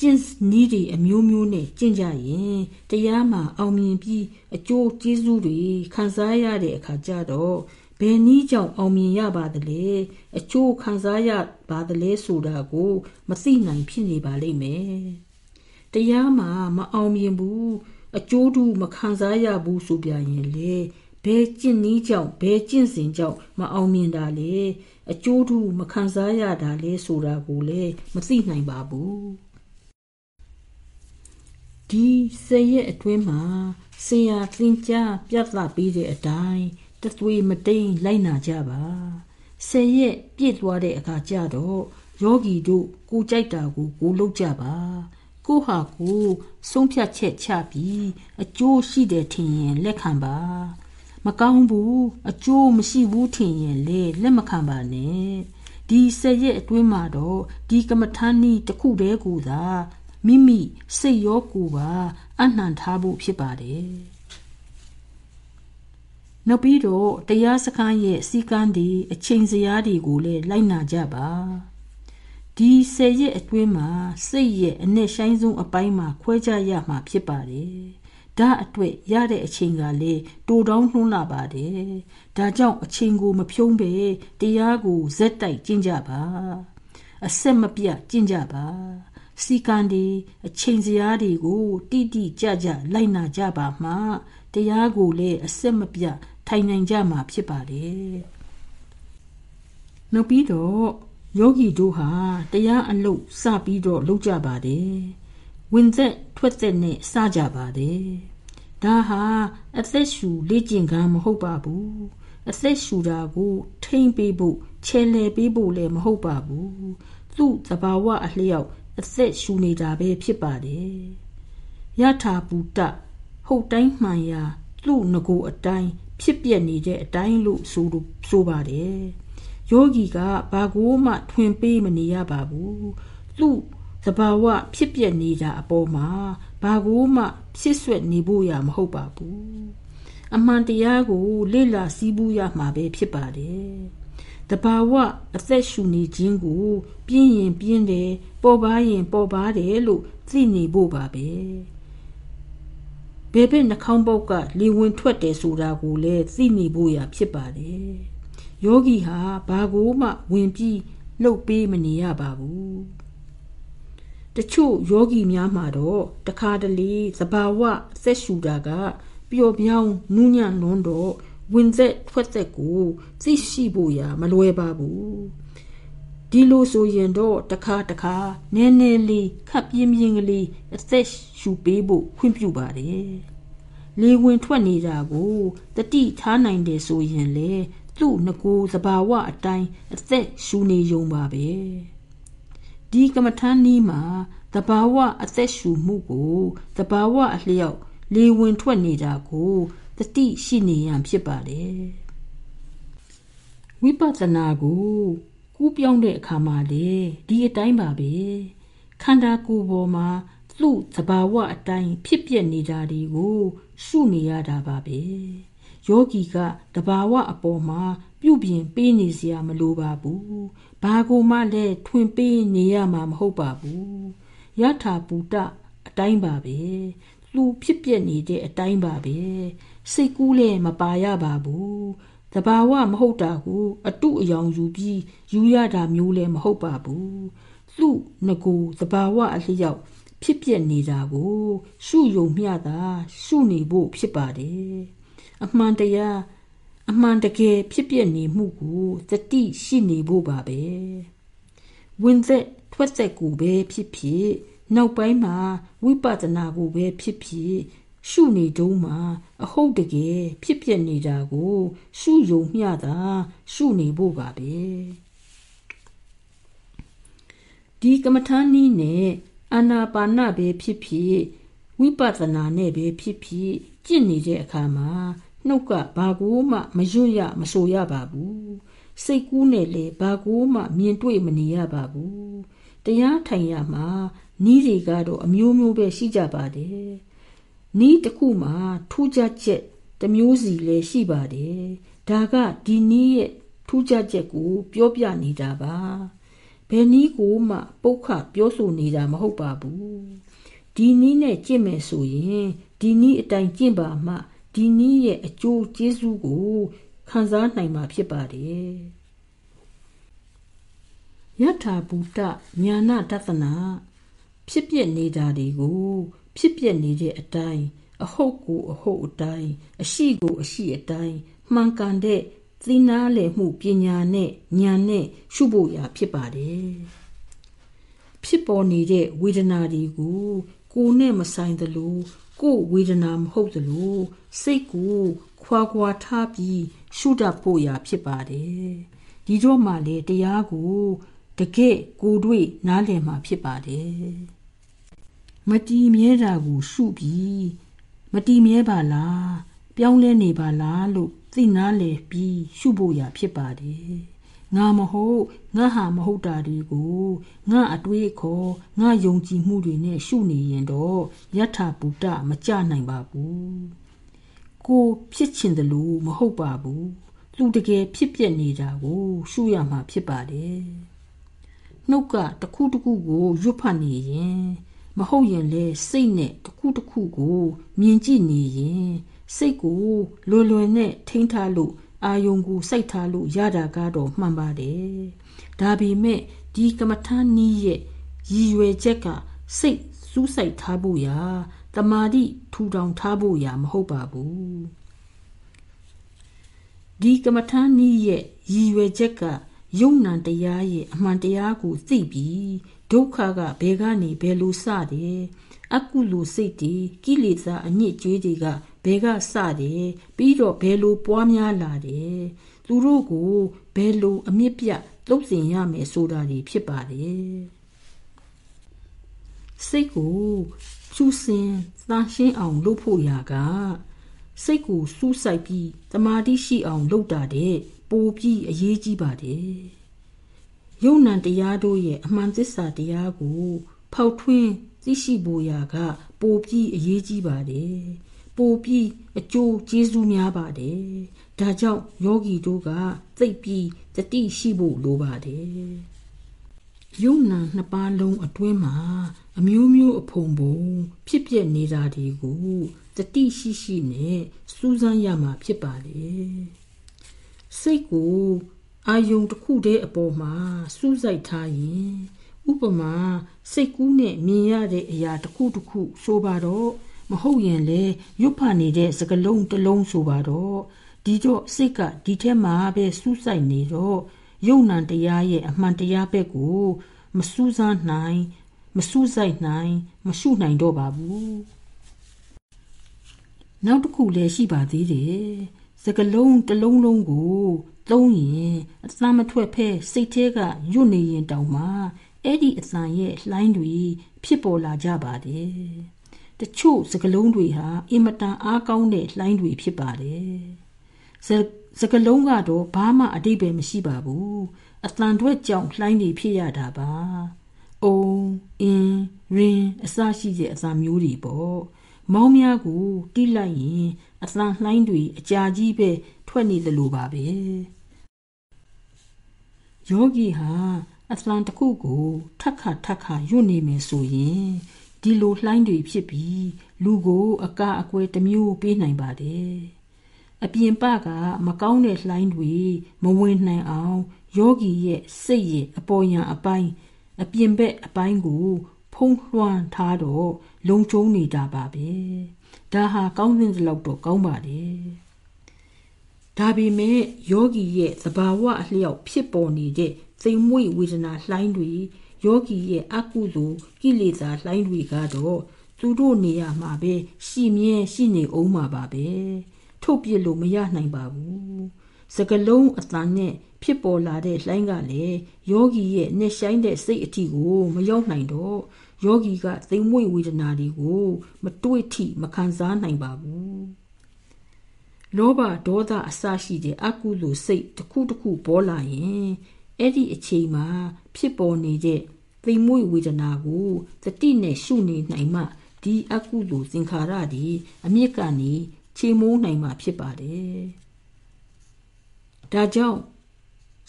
ကျင့်နည်းတွေအမျိုးမျိုးနဲ့ကျင့်ကြရင်တရားမှာအောင်မြင်ပြီးအကျိုးကျေးဇူးတွေခံစားရတဲ့အခါကျတော့ဘယ်နည်းကြောင့်အောင်မြင်ရပါသလဲအကျိုးခံစားရပါသလဲဆိုတာကို မသိနိုင်ဖြစ်နေပါလိမ့်မယ်တရားမှာမအောင်မြင်ဘူးအကျိုးတူမခံစားရဘူးဆိုပြရင်လေဘယ်ကျင့်နည်းကြောင့်ဘယ်ကျင့်စဉ်ကြောင့်မအောင်မြင်တာလဲအကျိုးတူမခံစားရတာလဲဆိုတာကိုလည်းမသိနိုင်ပါဘူး ဒီဆယ်ရက်အတွင်းမှာဆရာသင်ကြားပြသပေးတဲ့အတိုင်းတသွေးမတိန်လိုက်နာကြပါဆယ်ရက်ပြည့်သွားတဲ့အခါကျတော့ယောဂီတို့ကိုကြိုက်တာကိုကိုလုပ်ကြပါကိုဟာကိုဆုံးဖြတ်ချက်ချပြီးအကျိုးရှိတယ်ထင်ရင်လက်ခံပါမကောင်းဘူးအကျိုးမရှိဘူးထင်ရင်လေလက်မခံပါနဲ့ဒီဆယ်ရက်အတွင်းမှာတော့ဒီကမ္မထန်နီတစ်ခုတည်းကိုသာ မိမိစိတ်ရောကိုယ်ပါအနှံထားဖို့ဖြစ်ပါတယ်နောက်ပြီးတော့တရားစခန်းရဲ့စီကန်းဒီအချိန်စရာတွေကိုလည်းလိုက်နာကြပါဒီဆယ်ရက်အတွင်းမှာစိတ်ရဲ့အနဲ့ဆိုင်ဆုံးအပိုင်းမှာခွဲခြားရမှာဖြစ်ပါတယ်ဒါအတွက်ရတဲ့အချိန်ကလည်းတိုတောင်းနှုံးလာပါတယ်ဒါကြောင့်အချိန်ကိုမဖြုံးပဲတရားကိုဇက်တိုက်ကျင့်ကြပါအဆက်မပြတ်ကျင့်ကြပါ စီကံဒီအချိန်စရာတွေကိုတိတိကျကျလိုက်နာကြပါမှတရားကိုလည်းအစစ်မပြတ်ထိုင်နိုင်ကြမှာဖြစ်ပါတယ်နောက်ပြီးတော့ယောဂီတို့ဟာတရားအလုပ်စပြီးတော့လုပ်ကြပါတယ်ဝင်သက်ထွက်သက်နဲ့စကြပါတယ်ဒါဟာအသက်ရှူလေ့ကျင့်ခန်းမဟုတ်ပါဘူးအသက်ရှူတာကိုထိမ့်ပေးဖို့ချဲလဲပေးဖို့လည်းမဟုတ်ပါဘူးသူ့သဘာဝအလျောက် အသက်ရှူနေတာပဲဖြစ်ပါတယ်ယထာဘူတဟုတ်တိုင်းမှန်ရာသူ့ငကိုအတိုင်းဖြစ်ပြနေတဲ့အတိုင်းလို့ဆိုလို့ဆိုပါတယ်ယောဂီကဘာကိုမှထွင်ပေးမနေရပါဘူးသူ့သဘာဝဖြစ်ပြနေတာအပေါ်မှာဘာကိုမှဖြစ်ဆွက်နေဖို့ရမဟုတ်ပါဘူးအမှန်တရားကိုလေ့လာစည်းပူးရမှာပဲဖြစ်ပါတယ် တဘာဝအသက်ရှူနေခြင်းကိုပြင်းရင်ပြင်းတယ်ပေါ်ပါရင်ပေါ်ပါတယ်လို့သိနေဖို့ပါပဲဘယ်ဘက်နှာခေါင်းပေါက်ကလေဝင်ထွက်တယ်ဆိုတာကိုလည်းသိနေဖို့ရဖြစ်ပါတယ်ယောဂီဟာဘာကိုမှဝင်ပြီးလှုပ်ပေးမနေရပါဘူးတချို့ယောဂီများမှာတော့တခါတလေသဘာဝဆက်ရှူတာကပျော်ပြောင်းနူးညံ့လွန်းတော့ ဝင်သက်ထွက်သက်ကိုသိရှိဖို့ရမလွယ်ပါဘူးဒီလိုဆိုရင်တော့တခါတခါနည်းနည်းလေးခပ်ပြင်းပြင်းကလေးအသက်ရှူပေးဖို့ခွင့်ပြုပါတယ်လေဝင်ထွက်နေတာကိုတတိထားနိုင်တယ်ဆိုရင်လေသူ့ငကိုသဘာဝအတိုင်းအသက်ရှူနေုံပါပဲဒီကမ္မထန်နီးမှာတဘာဝအသက်ရှူမှုကိုတဘာဝအလျောက်လေဝင်ထွက်နေတာကို တတိရှိနေရန်ဖြစ်ပါတယ်ဝိပဿနာကိုကူးပြောင်းတဲ့အခါမှာလေဒီအတိုင်းပါပဲခန္ဓာကိုယ်ပေါ်မှာသူ့သဘာဝအတိုင်းဖြစ်ပျက်နေတာတွေကိုရှုနေရတာပါပဲယောဂီကတဘာဝအပေါ်မှာပြုပြင်ပေးနေစရာမလိုပါဘူးဘာကိုမှလည်းထွင်ပေးနေရမှာမဟုတ်ပါဘူးယထာပူတအတိုင်းပါပဲလူဖြစ်ပြနေတဲ့အတိုင်းပါပဲ စိတ်ကူးလည်းမပါရပါဘူးတဘာဝမဟုတ်တာကိုအတုအယောင်ယူပြီးယူရတာမျိုးလည်းမဟုတ်ပါဘူးသူ့ငကိုတဘာဝအလျောက်ဖြစ်ပြနေတာကိုရှုယုံမျှတာရှုနေဖို့ဖြစ်ပါတယ်အမှန်တရားအမှန်တကယ်ဖြစ်ပြနေမှုကိုသတိရှိနေဖို့ပါပဲဝင်သက်ထွက်သက်ကိုပဲဖြစ်ဖြစ်နောက်ပိုင်းမှာဝိပဿနာကိုပဲဖြစ်ဖြစ် ရှုနေတုံးမှာအဟုတ်တကယ်ဖြစ်ပြနေတာကို ရှုယုံမျှတာရှုနေဖို့ပါပဲဒီကမ္မထာနည်းနဲ့အာနာပါနပဲဖြစ်ဖြစ်ဝိပဿနာနဲ့ပဲဖြစ်ဖြစ်ကျင့်နေတဲ့အခါမှာနှုတ်ကဘာကိုမှမရွတ်ရမဆိုရပါဘူးစိတ်ကူးနဲ့လေဘာကိုမှမြင်တွေ့မနေရပါဘူးတရားထိုင်ရမှာနီးတွေကတော့အမျိုးမျိုးပဲရှိကြပါတယ် နီးတစ်ခုမှာထူးခြားချက်တစ်မျိုးစီလည်းရှိပါတယ်ဒါကဒီနီးရဲ့ထူးခြားချက်ကို ပြောပြနေတာပါဘယ်နီးကိုမှပုတ်ခပြောဆိုနေတာမဟုတ်ပါဘူးဒီနီးနဲ့ကြင့်မယ်ဆိုရင်ဒီနီးအတိုင်းကြင့်ပါမှဒီနည်းရဲ့အကျိုးကျေးဇူးကိုခံစားနိုင်မှာဖြစ်ပါတယ်ယထာဘူတညာနာတသနာဖြစ်ပြနေတာတွေကို ဖြစ်ပြနေတဲ့အတိုင်းအဟုတ်ကိုအဟုတ်အတိုင်းအရှိကိုအရှိအတိုင်းမှန်ကန်တဲ့သိနာလေမှုပညာနဲ့ဉာဏ်နဲ့ရှုဖို့ရာဖြစ်ပါတယ်ဖြစ်ပေါ်နေတဲ့ဝေဒနာတွေကိုကိုယ်နဲ့မဆိုင်သလိုကိုယ်ဝေဒနာမဟုတ်သလိုစိတ်ကိုခွာခွာထားပြီးရှုတတ်ဖို့ရာဖြစ်ပါတယ်ဒီတော့မှလေတရားကိုတကယ့်ကိုတွေ့နားလည်မှာဖြစ်ပါတယ် မတီးမြဲတာကိုရှုပြီးမတီးမြဲပါလားပြောင်းလဲနေပါလားလို့သိနာလည်ပြီးရှုဖို့ရာဖြစ်ပါတယ်ငါမဟုတ်ငါဟာမဟုတ်တာတွေကိုငါအတွေးခေါ်ငါယုံကြည်မှုတွေနဲ့ရှုနေရင်တော့ယထာဘူတမကြနိုင်ပါဘူးကိုဖြစ်ချင်တယ်လို့မဟုတ်ပါဘူးလူတကယ်ဖြစ်ပြနေတာကိုရှုရမှာဖြစ်ပါတယ်နှုတ်ကတခုတခုကိုရွတ်ဖတ်နေရင် မဟုတ်ရင်လေစိတ်နဲ့တခုတခုကို မြင်ကြည့်နေရင်စိတ်ကိုလွယ်လွယ်နဲ့ထိန်းထားလို့အာယုံကိုစိုက်ထားလို့ရတာကတော့မှန်ပါတယ်ဒါပေမဲ့ဒီကမ္မထာနီးရဲ့ရည်ရွယ်ချက်ကစိတ်စူးစိုက်ထားဖို့ရာတမာတိထူထောင်ထားဖို့ရာမဟုတ်ပါဘူးဒီကမ္မထာနည်းရဲ့ရည်ရွယ်ချက်ကယုံနံတရားရဲ့အမှန်တရားကိုသိပြီး ဒုက္ခကဘယ်ကနေဘယ်လိုစတယ်အကုလိုစိတ်တွေကိလေသာအညစ်အကြေးတွေကဘယ်ကစတယ်ပြီးတော့ဘယ်လိုပွားများလာတယ်သူတို့ကိုဘယ်လိုအမြင့်ပြလှုပ်စင်ရမယ်ဆိုတာတွေဖြစ်ပါတယ်စိတ်ကိုဖြူစင်သန့်ရှင်းအောင်လုပ်ဖို့ရာကစိတ်ကိုစူးစိုက်ပြီးတမာတိရှိအောင်လုပ်တာတဲ့ပိုပြီးအရေးကြီးပါတယ် ယုံ nant တရားတို့ရဲ့အမှန်သစ္စာတရားကို ဖောက်ထွင်းသိရှိဖို့ရာက ပိုပြီးအရေးကြီးပါတယ်ပိုပြီးအကျိုးကျေးဇူးများပါတယ်ဒါကြောင့်ယောဂီတို့ကသိပြီးတတိရှိဖို့လိုပါတယ်ယုံနာနှစ်ပါးလုံးအတွင်းမှာအမျိုးမျိုးအဖုံဖုံ ဖြစ်ပျက်နေတာတွေကိုတတိရှိရှိနဲ့စူးစမ်းရမှာဖြစ်ပါတယ်စိတ်ကို အာယုံတစ်ခုတည်းအပေါ်မှာစူးစိုက်ထားရင်ဥပမာစိတ်ကူးနဲ့မြင်ရတဲ့အရာတစ်ခုတစ်ခုဆိုပါတော့မဟုတ်ရင်လေရွတ်ဖနေတဲ့စကလုံးတစ်လုံးဆိုပါတော့ဒီတော့စိတ်ကဒီထဲမှာပဲစူးစိုက်နေတော့ယုံ nant တရားရဲ့အမှန်တရားဘက်ကိုမစူးစမ်းနိုင်မစူးစိုက်နိုင် မရှုနိုင်တော့ပါဘူးနောက်တစ်ခုလည်းရှိပါသေးတယ်စကလုံးတစ်လုံးလုံးကို သုံးရင်အသံမထွက်ဖဲစိတ်ထဲကညွတ်နေရင်တောင်မှအဲ့ဒီအသံရဲ့လှိုင်းတွေဖြစ်ပေါ်လာကြပါတယ်တချို့စကလုံးတွေဟာအင်မတန်အားကောင်းတဲ့လှိုင်းတွေဖြစ်ပါတယ်စကလုံးကတော့ဘာမှအတိတ်ပဲမရှိပါဘူးအတန်တွက်ကြောင့်လှိုင်းတွေဖြစ်ရတာပါအုံအင်းရင်အစရှိတဲ့အစာမျိုးတွေပေါ့မောင်းများကိုတိလိုက်ရင်အသံလှိုင်းတွေအကြာကြီးပဲထွက်နေသလိုပါပဲ ယောဂီဟာအသံတစ်ခုကိုထက်ခါထက်ခါယွတ်နေမယ်ဆိုရင်ဒီလိုလှိုင်းတွေဖြစ်ပြီးလူကို အကအကွယ်တစ်မျိုးပေးနိုင်ပါတယ်အပြင်ပကမကောင်းတဲ့လှိုင်းတွေမဝင်နိုင်အောင်ယောဂီရဲ့စိတ်ရဲ့အပေါ်ယံအပိုင်းအပြင်ဘက်အပိုင်းကို ဖုံးလွှမ်းထားတော့လုံချုံနေတာပါပဲဒါဟာကောင်းတဲ့လောက်တော့ကောင်းပါတယ် ဒါပေမဲ့ယောဂီရဲ့သဘာဝအလျောက်ဖြစ်ပေါ်နေတဲ့စိတ်မွေ့ဝေဒနာလှိုင်းတွေယောဂီရဲ့အကုသိုလ်ကိလေသာလှိုင်းတွေကတော့သူတို့နေရာမှာပဲရှိမြဲရှိနေအောင်မှာပါပဲထုတ်ပြလို့မရနိုင်ပါဘူးစကလုံးအတန်နဲ့ဖြစ်ပေါ်လာတဲ့လှိုင်းကလည်းယောဂီရဲ့နှက်ဆိုင်တဲ့စိတ်အထီကိုမရောက်နိုင်တော့ယောဂီကသိမ်မွေ့ဝေဒနာတွေကို မတွေးထိမခံစားနိုင်ပါဘူး လောဘဒေါသအစရှိတဲ့အကုသိုလ်စိတ်တစ်ခုတစ်ခုပေါ်လာရင်အဲ့ဒီအချိန်မှာ ဖြစ်ပေါ်နေတဲ့သိမ်မွေ့ဝေဒနာကိုသတိနဲ့ရှုနေနိုင်မှဒီအကုသိုလ်သင်္ခါရတွေအမြင့်ကနေချေမိုးနိုင်မှာဖြစ်ပါတယ်ဒါကြောင့်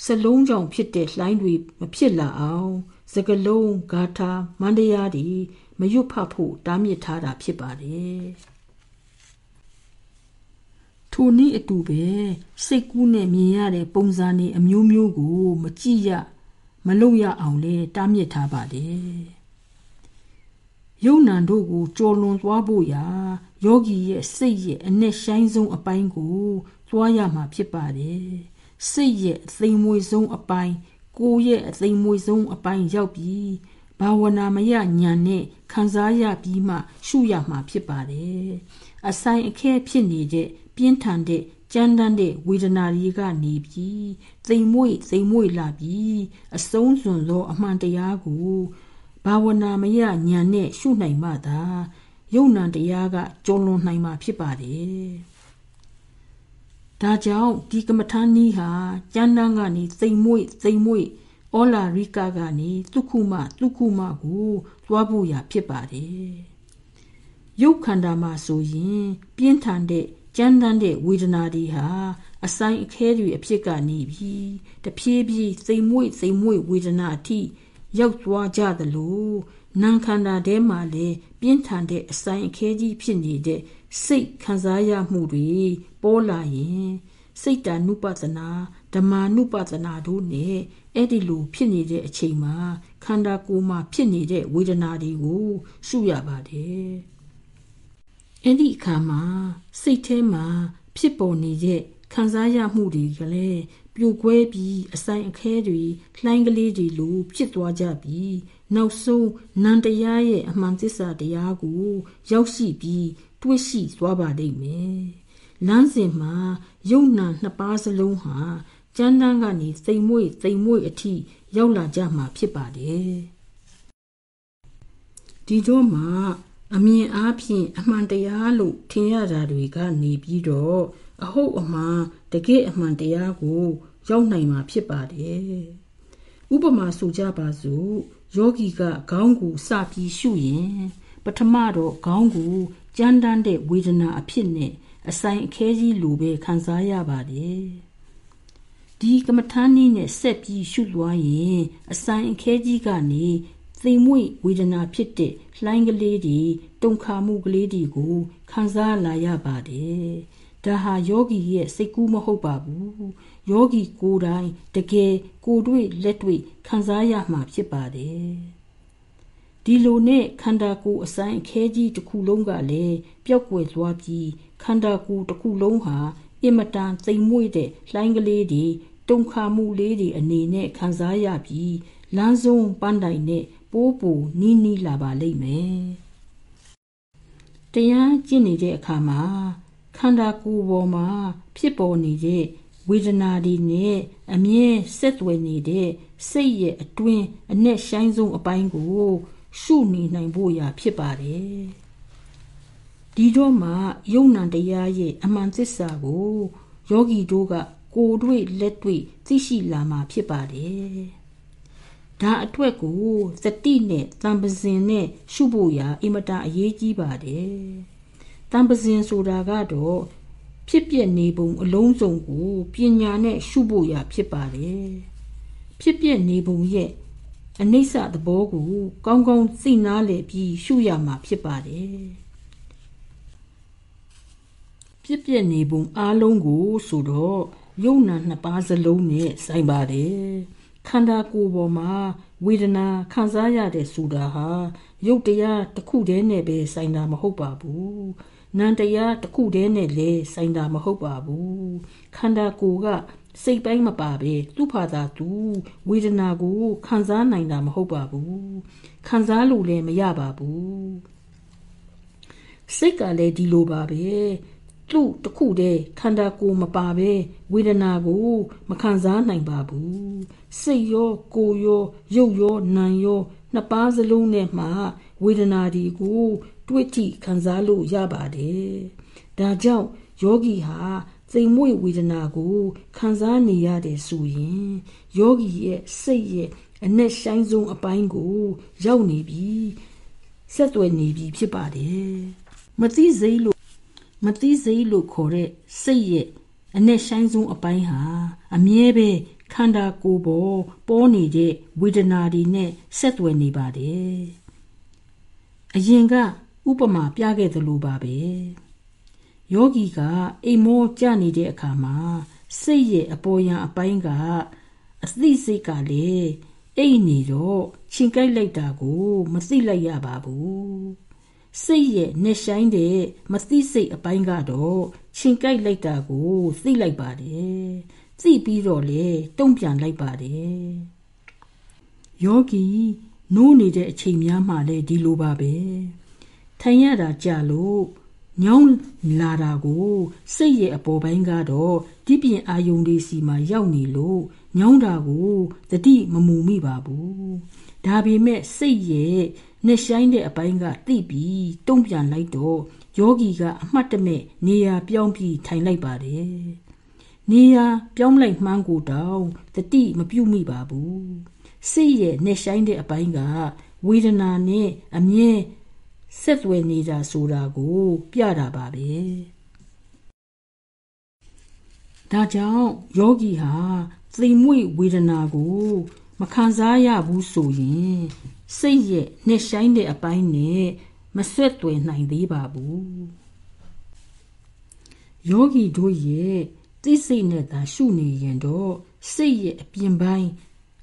စလုံးကြောင့်ဖြစ်တဲ့လှိုင်းတွေမဖြစ်လာအောင်စကလုံးဂါထာမန္တရားတွေမရွတ်ဖတ်ဖို့တားမြစ်ထားတာဖြစ်ပါတယ် ထိုနည်းအတူပဲစိတ်ကူးနဲ့မြင်ရတဲ့ပုံစံတွေအမျိုးမျိုးကို မကြည့်ရမလုပ်ရအောင်လဲတားမြစ်ထားပါတယ်ယုံနံတို့ကိုကြော်လွန်သွားဖို့ရာယောဂီရဲ့စိတ်ရဲ့အနဲ့ဆိုင်ဆုံးအပိုင်းကိုသွားရမှာဖြစ်ပါတယ်စိတ်ရဲ့အသိမွေဆုံးအပိုင်းကိုယ်ရဲ့အသိမွေဆုံးအပိုင်းရောက်ပြီးဘာဝနာမယညာနဲ့ခံစားရပြီးမှရှုရမှာဖြစ်ပါတယ်အဆိုင်အခဲဖြစ်နေတဲ့ ပြင်းထန်တဲ့ကြမ်းတမ်းတဲ့ဝေဒနာတွေကနေပြီးသိမ်မွေ့သိမ်မွေ့လာပြီးအဆုံးစွန်သောအမှန်တရားကိုဘာဝနာမယညာနဲ့ရှုနိုင်မှသာယုံ nant တရားကကျော်လွန်နိုင်မှာဖြစ်ပါတယ်ဒါကြောင့်ဒီကမ္မထာနီးဟာကျမ်းတန်းကနေသိမ်မွေ့သိမ်မွေ့ဩလာရိကကနေသုခုမသုခုမကိုသွားဖို့ရဖြစ်ပါတယ်ရုပ်ခန္ဓာမှာဆိုရင် ပြင်းထန်တဲ့ ကြမ်းတမ်းတဲ့ဝေဒနာတွေဟာအဆိုင်အခဲတွေအဖြစ်ကနေပြီးတဖြည်းဖြည်းစိမ်မွေ့စိမ်မွေ့ဝေဒနာအထိရောက်သွားကြသလိုနာခန္ဓာထဲမှာလည်းပြင်းထန်တဲ့အဆိုင်အခဲကြီးဖြစ်နေတဲ့စိတ်ခံစားရမှုတွေပေါ်လာရင်စိတ်တ ानु ပသနာဓမ္မာနုပသနာတို့နဲ့အဲ့ဒီလိုဖြစ်နေတဲ့အချိန်မှာခန္ဓာကိုယ်မှာဖြစ်နေတဲ့ဝေဒနာတွေကိုရှုရပါတယ် အဲ့ဒီအခါမှာစိတ်ထဲမှာဖြစ်ပေါ်နေတဲ့ခံစားရမှုတွေကလည်းပြိုကွဲပြီးအဆိုင်အခဲတွေလှိုင်းကလေးတွေလိုဖြစ်သွားကြပြီးနောက်ဆုံးနန္တရားရဲ့အမှန်သစ္စာတရားကိုရောက်ရှိပြီးတွေ့ရှိသွားပါလိမ့်မယ်။လမ်းစဉ်မှာယုံနာနှစ်ပါးစလုံးဟာကျမ်းတမ်းကနေစိမ်မွေ့စိမ်မွေ့အထိရောက်လာကြမှာဖြစ်ပါတယ်။ဒီတော့မှ အမြင်အားဖြင့်အမှန်တရားလို့ထင်ရတာတွေကနေပြီးတော့အဟုတ်အမှန်တကယ်အမှန်တရားကိုရောက်နိုင်မှာဖြစ်ပါတယ်။ဥပမာဆိုကြပါစို့ယောဂီကခေါင်းကိုစပြီးရှုရင်ပထမတော့ခေါင်းကိုကြမ်းတမ်းတဲ့ဝေဒနာအဖြစ်နဲ့အဆိုင်အခဲကြီးလိုပဲခံစားရပါတယ်။ဒီကမ္မထာနည်းနဲ့ဆက်ပြီးရှုလွှားရင်အဆိုင်အခဲကြီးကနေ သိမ်မွေ့ဝေဒနာဖြစ်တဲ့လှိုင်းကလေးတွေတုန်ခါမှုကလေးတွေကိုခံစားလာရပါတယ်။ဒါဟာယောဂီရဲ့စိတ်ကူးမဟုတ်ပါဘူးယောဂီကိုယ်တိုင်တကယ်ကိုယ်တွေ့လက်တွေ့ခံစားရမှာဖြစ်ပါတယ်ဒီလိုနဲ့ခန္ဓာကိုယ်အဆိုင်အခဲကြီးတစ်ခုလုံးကလည်းပျောက်ကွယ်သွားပြီးခန္ဓာကိုယ်တစ်ခုလုံးဟာအင်မတန်သိမ်မွေ့တဲ့လှိုင်းကလေးတွေတုန်ခါမှုလေးတွေအနေနဲ့ခံစားရပြီးလမ်းဆုံးပန်းတိုင်နဲ့ ပိုးပူနီးနီးလာပါလိမ့်မယ်တရားကျင့်နေတဲ့အခါမှာခန္ဓာကိုယ်ပေါ်မှာဖြစ်ပေါ်နေတဲ့ဝေဒနာတွေနဲ့အမြဲဆက်သွယ်နေတဲ့စိတ်ရဲ့အတွင်းအ내ဆိုင်ဆုံးအပိုင်းကို ရှုနေနိုင်ဖို့ရာဖြစ်ပါတယ်ဒီတော့မှယုံ nant တရားရဲ့အမှန်သစ္စာကိုယောဂီတို့ကကိုယ်တွေ့လက်တွေ့သိရှိလာမှာဖြစ်ပါတယ် ဒါအတွက်ကိုစတိနဲ့တံပစင်နဲ့ရှုဖို့ရာအင်မတန်အရေးကြီးပါတယ်တံပစင်ဆိုတာကတော့ဖြစ်ပျက်နေပုံအလုံးစုံကိုပညာနဲ့ရှုဖို့ရာဖြစ်ပါတယ်ဖြစ်ပျက်နေပုံရဲ့အနိစ္စသဘောကို ကောင်းကောင်းသိနာလည်ပြီးရှုရမှာဖြစ်ပါတယ်ဖြစ်ပျက်နေပုံအားလုံးကိုဆိုတော့ယုံနာနှစ်ပါးစလုံးနဲ့ဆိုင်ပါတယ် ခန္ဓာကိုယ်ပေါ်မှာဝေဒနာခံစားရတဲ့ဆိုတာဟာရုပ်တရားတစ်ခုတည်းနဲ့ပဲဆိုင်တာမဟုတ်ပါဘူးနန္တရားတစ်ခုတည်းနဲ့လဲဆိုင်တာမဟုတ်ပါဘူးခန္ဓာကိုယ်ကစိတ်ပိုင်းမပါပဲသူ့ဖာသာသူဝေဒနာကိုခံစားနိုင်တာမဟုတ်ပါဘူးခံစားလို့လည်းမရပါဘူးစိတ်ကလည်းဒီလိုပါပဲ သူ့တခုတည်းခန္ဓာကိုယ်မပါပဲဝေဒနာကို မခံစားနိုင်ပါဘူးစိတ်ရောကိုယ်ရောရုပ်ရောနာမ်ရောနှစ်ပါးစလုံးနဲ့မှဝေဒနာဒီကိုတွေ့ထိခံစားလို့ရပါတယ်။ဒါကြောင့်ယောဂီဟာစိမ်မွေ့ဝေဒနာကိုခံစားနေရတယ်ဆိုရင်ယောဂီရဲ့စိတ်ရဲ့အ내ဆိုင်ဆုံးအပိုင်းကို ရောက်နေပြီဆက်သွယ်နေပြီဖြစ်ပါတယ်။မသိစိတ်လို့ မသိစိတ်လို့ခေါ်တဲ့စိတ်ရဲ့အ내ဆိုင်ဆုံးအပိုင်းဟာအမြဲပဲခန္ဓာကိုယ်ပေါ်ပေါ်နေတဲ့ဝေဒနာတွေနဲ့ဆက်သွယ်နေပါတယ်။အရင်ကဥပမာပြခဲ့သလိုပါပဲယောဂီကအိမ်မောကြနေတဲ့အခါမှာစိတ်ရဲ့အပေါ်ယံအပိုင်းကအသိစိတ်ကလည်းအိတ်နေတော့ချင်းကြိုက်လိုက်တာကို မသိလိုက်ရပါဘူး စိတ်ရဲ့နှဆိုင်တဲ့မသိစိတ်အပိုင်းကတော့ချင်းကြိုက်လိုက်တာကိုသိလိုက်ပါတယ်သိပြီးတော့လေတုံ့ပြန်လိုက်ပါတယ်ယောဂီနိုးနေတဲ့အချိန်များမှလည်းဒီလိုပါပဲထိုင်ရတာကြလို့ညောင်းလာတာကိုစိတ်ရဲ့အပေါ်ပိုင်းကတော့ဒီပြင်အာယုန်လေးစီမှာရောက်နေလို့ညောင်းတာကိုတတိမမူမိပါဘူးဒါပေမဲ့စိတ်ရဲ့ နှစ်ဆိုင်တဲ့အပိုင်းကသိပြီးတုံ့ပြန်လိုက်တော့ယောဂီကအမှတ်တမဲ့နေရာပြောင်းပြီးထိုင်လိုက်ပါတယ်နေရာပြောင်းလိုက်မှန်းကိုတောင်တတိမပြုတ်မိပါဘူးစိတ်ရဲ့နှစ်ဆိုင်တဲ့အပိုင်းကဝေဒနာနဲ့အမြဲဆက်သွယ်နေတာဆိုတာကို ပြတာပါပဲဒါကြောင့်ယောဂီဟာသိမ်မွေ့ဝေဒနာကို မခံစားရဘူးဆိုရင် စိတ်ရဲ့နှက်ဆိုင်တဲ့အပိုင်းနဲ့မဆက်သွယ်နိုင်သေးပါဘူးယောဂီတို့ရဲ့သိစိတ်နဲ့သာရှုနေရင်တော့စိတ်ရဲ့အပြင်ပိုင်း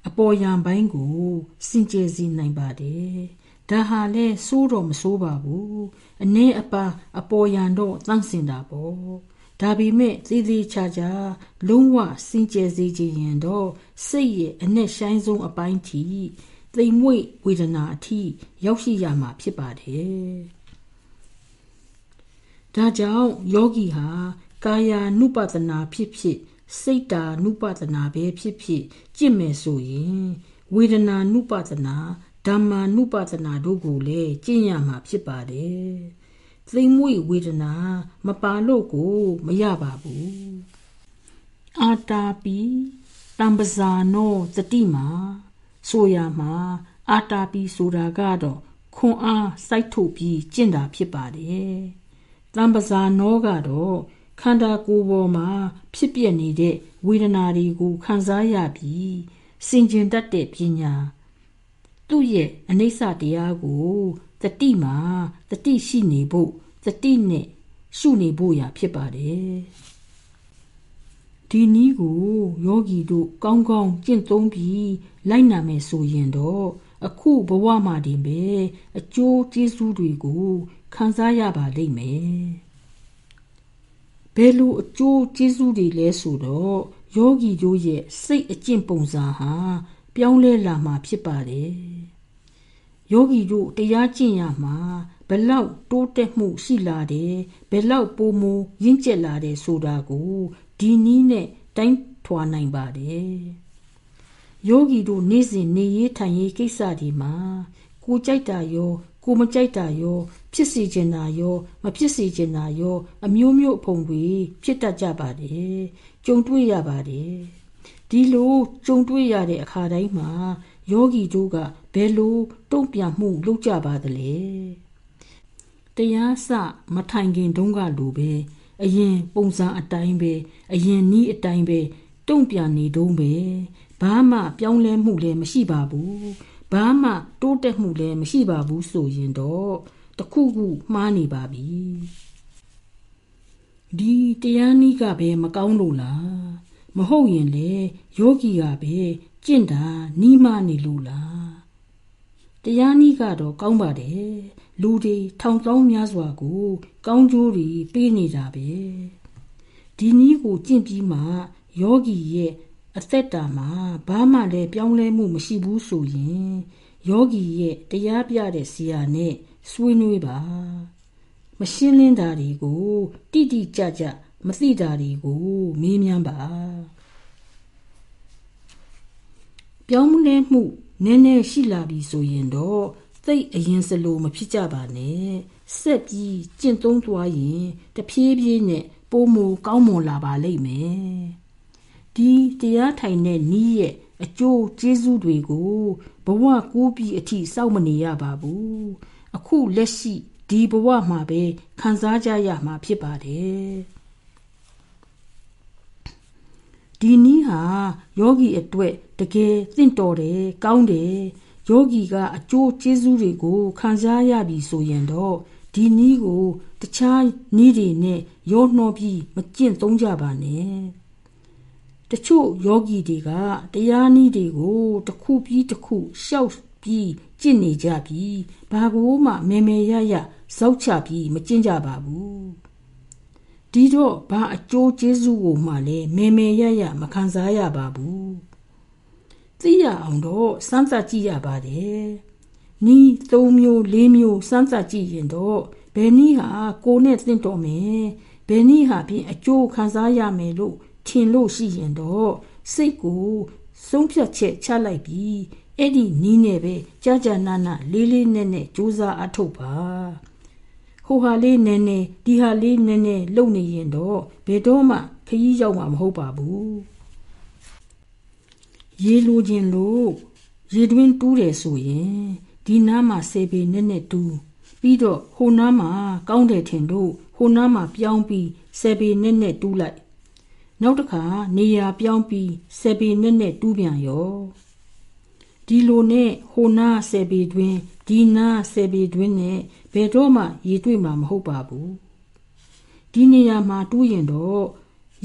အပေါ်ယံပိုင်းကိုစင်ကြယ်စေနိုင်ပါတယ်ဒါဟာလဲစိုးတော့မစိုးပါဘူးအနည်းအပါအပေါ်ယံတော့တန့်စင်တာပေါ့ဒါပေမဲ့သေးသေးချာချာလုံးဝစင်ကြယ်စေခြင်းရင်တော့စိတ်ရဲ့အနဲ့ဆိုင်ဆုံးအပိုင်းထိ သိမ်မွေ့ဝေဒနာအထိရောက်ရှိရမှာဖြစ်ပါတယ်ဒါကြောင့်ယောဂီဟာကာယ ानु ပဒနာဖြစ်ဖြစ်စိတ်တာနုပဒနာပဲဖြစ်ဖြစ်ကြင့်မယ်ဆိုရင်ဝေဒနာနုပဒနာဓမ္မာနုပဒနာတို့ကိုလည်းကျင့်ရမှာဖြစ်ပါတယ်။သိမ့်မွေဝေဒနာ မပါလို့ကိုမရပါဘူး။အာတာပီတံပဇာနောတတိမာ ဆိုရမှာအာတာပီဆိုတာကတော့ခွန်အားစိုက်ထုတ်ပြီးကျင့်တာဖြစ်ပါတယ်။တံပဇာနောကတော့ခန္ဓာကိုယ်ပေါ်မှာဖြစ်ပျက်နေတဲ့ဝေဒနာတွေကိုခံစားရပြီးစင်ကြင်တတ်တဲ့ပညာသူ့ရဲ့အနိစ္စတရားကိုတတိမှာတတိရှိနေဖို့တတိနဲ့ရှုနေဖို့ရာဖြစ်ပါတယ် ဒီနည်းကိုယောဂီတို့ကောင်းကောင်းကျင့်သုံးပြီးလိုက်နာမယ်ဆိုရင်တော့အခုဘဝမှာတင်ပဲအကျိုးကျေးဇူးတွေကိုခံစားရပါလိမ့်မယ်ဘယ်လိုအကျိုးကျေးဇူးတွေလဲဆိုတော့ယောဂီတို့ရဲ့စိတ်အကျင့်ပုံစံဟာပြောင်းလဲလာမှာဖြစ်ပါတယ်ယောဂီတို့တရားကျင့်ရမှာဘလောက်တိုးတက်မှုရှိလာတယ်ဘလောက်ပိုမိုရင့်ကျက်လာတယ်ဆိုတာကို ဒီနည်းနဲ့တိုင်းထွာနိုင်ပါတယ်ယောဂီတို့နေ့စဉ်နေရေးထိုင်ရေးကိစ္စဒီမှာကိုကြိုက်တာရောကိုမကြိုက်တာရောဖြစ်စီကျင်တာရောမဖြစ်စီကျင်တာရော အမျိုးမျိုးအဖုံတွေဖြစ်တတ်ကြပါတယ်ကြုံတွေ့ရပါတယ်ဒီလိုကြုံတွေ့ရတဲ့အခါတိုင်းမှာယောဂီတို့ကဘယ်လိုတုံ့ပြန်မှုလုပ်ကြပါသလဲတရားစမထိုင်ခင်တုန်းကလိုပဲ အရင်ပုံစံအတိုင်းပဲအရင်နီးအတိုင်းပဲတုံ့ပြန်နေတုံးပဲဘာမှပြောင်းလဲမှုလည်းမရှိပါဘူးဘာမှတိုးတက်မှုလည်းမရှိပါဘူးဆိုရင်တော့တခုခုမှားနေပါပြီဒီတရားနည်းကပဲမကောင်းလို့လားမဟုတ်ရင်လေယောဂီကပဲကျင့်တာနီးမနေလို့လားတရားနည်းကတော့ကောင်းပါတယ် လူတွေထောင်သောင်းများစွာကို ကောင်းကျိုးတွေပေးနေတာပဲဒီနည်းကိုကျင့်ပြီးမှယောဂီရဲ့အသက်တာမှာဘာမှလည်းပြောင်းလဲမှုမရှိဘူးဆိုရင်ယောဂီရဲ့တရားပြတဲ့ဆရာနဲ့ဆွေးနွေးပါ မရှင်းလင်းတာတွေကိုတိတိကျကျမသိတာတွေကိုမေးမြန်းပါပြောင်းလဲမှုနည်းနည်းရှိလာပြီဆိုရင်တော့ သိအရင်စလိုမဖြစ်ကြပါနဲ့ဆက်ပြီးကျင့်သုံးသွားရင်တဖြည်းဖြည်းနဲ့ပိုးမူကောင်းမွန်လာပါလိမ့်မယ်ဒီတရားထိုင်တဲ့နီးရဲ့အကျိုးကျေးဇူးတွေကိုဘဝကူးပြီးအထိစောင့်မနေရပါဘူးအခုလက်ရှိဒီဘဝမှာပဲခံစားကြရမှာဖြစ်ပါတယ်ဒီနည်းဟာယောဂီအတွက်တကယ်သင့်တော်တယ်ကောင်းတယ် ယောဂီကအကျိုးကျေးဇူးတွေကိုခံစားရပြီဆိုရင်တော့ဒီနည်းကိုတခြားနည်းတွေနဲ့ရောနှောပြီးမကျင့်သုံးကြပါနဲ့တချို့ယောဂီတွေကတရားနည်းတွေကိုတစ်ခုပြီးတစ်ခုရှောက်ပြီးကျင့်နေကြပြီးဘာကိုမှမေမေရရဇောက်ချပြီးမကျင့်ကြပါဘူးဒီတော့ဘာအကျိုးကျေးဇူးကိုမှလည်းမေမေရရမခံစားရပါဘူး သိရအောင်တော့စမ်းသပ်ကြည့်ရပါတယ်နီး၃မျိုး၄မျိုးစမ်းသပ်ကြည့်ရင်တော့ဘယ်နည်းဟာကိုနဲ့သင့်တော်မယ်ဘယ်နည်းဟာဖြင့်အကျိုးခံစားရမယ်လို့ထင်လို့ရှိရင်တော့စိတ်ကိုဆုံးဖြတ်ချက်ချလိုက်ပြီးအဲ့ဒီနီးနဲ့ပဲကြာကြာနာနာလေးလေးနဲ့နဲ့စူးစမ်းအထုတ်ပါဟိုဟာလေးနည်းနည်းဒီဟာလေးနည်းနည်းလုပ်နေရင်တော့ဘယ်တော့မှခရီးရောက်မှာမဟုတ်ပါဘူး ရေလိုခြင်းလို့ရေတွင်းတူးတယ်ဆိုရင်ဒီနားမှာဆေပေနဲ့နဲ့တူးပြီးတော့ဟိုနားမှာကောင်းတယ်ထင်လို့ဟိုနားမှာပြောင်းပြီးဆေပေနဲ့နဲ့တူးလိုက်နောက်တစ်ခါနေရာပြောင်းပြီးဆေပေနဲ့နဲ့တူးပြန်ရောဒီလိုနဲ့ဟိုနားဆေပေတွင်ဒီနားဆေပေတွင်နဲ့ဘယ်တော့မှရေတွေ့မှာမဟုတ်ပါဘူးဒီနေရာမှာတူးရင်တော့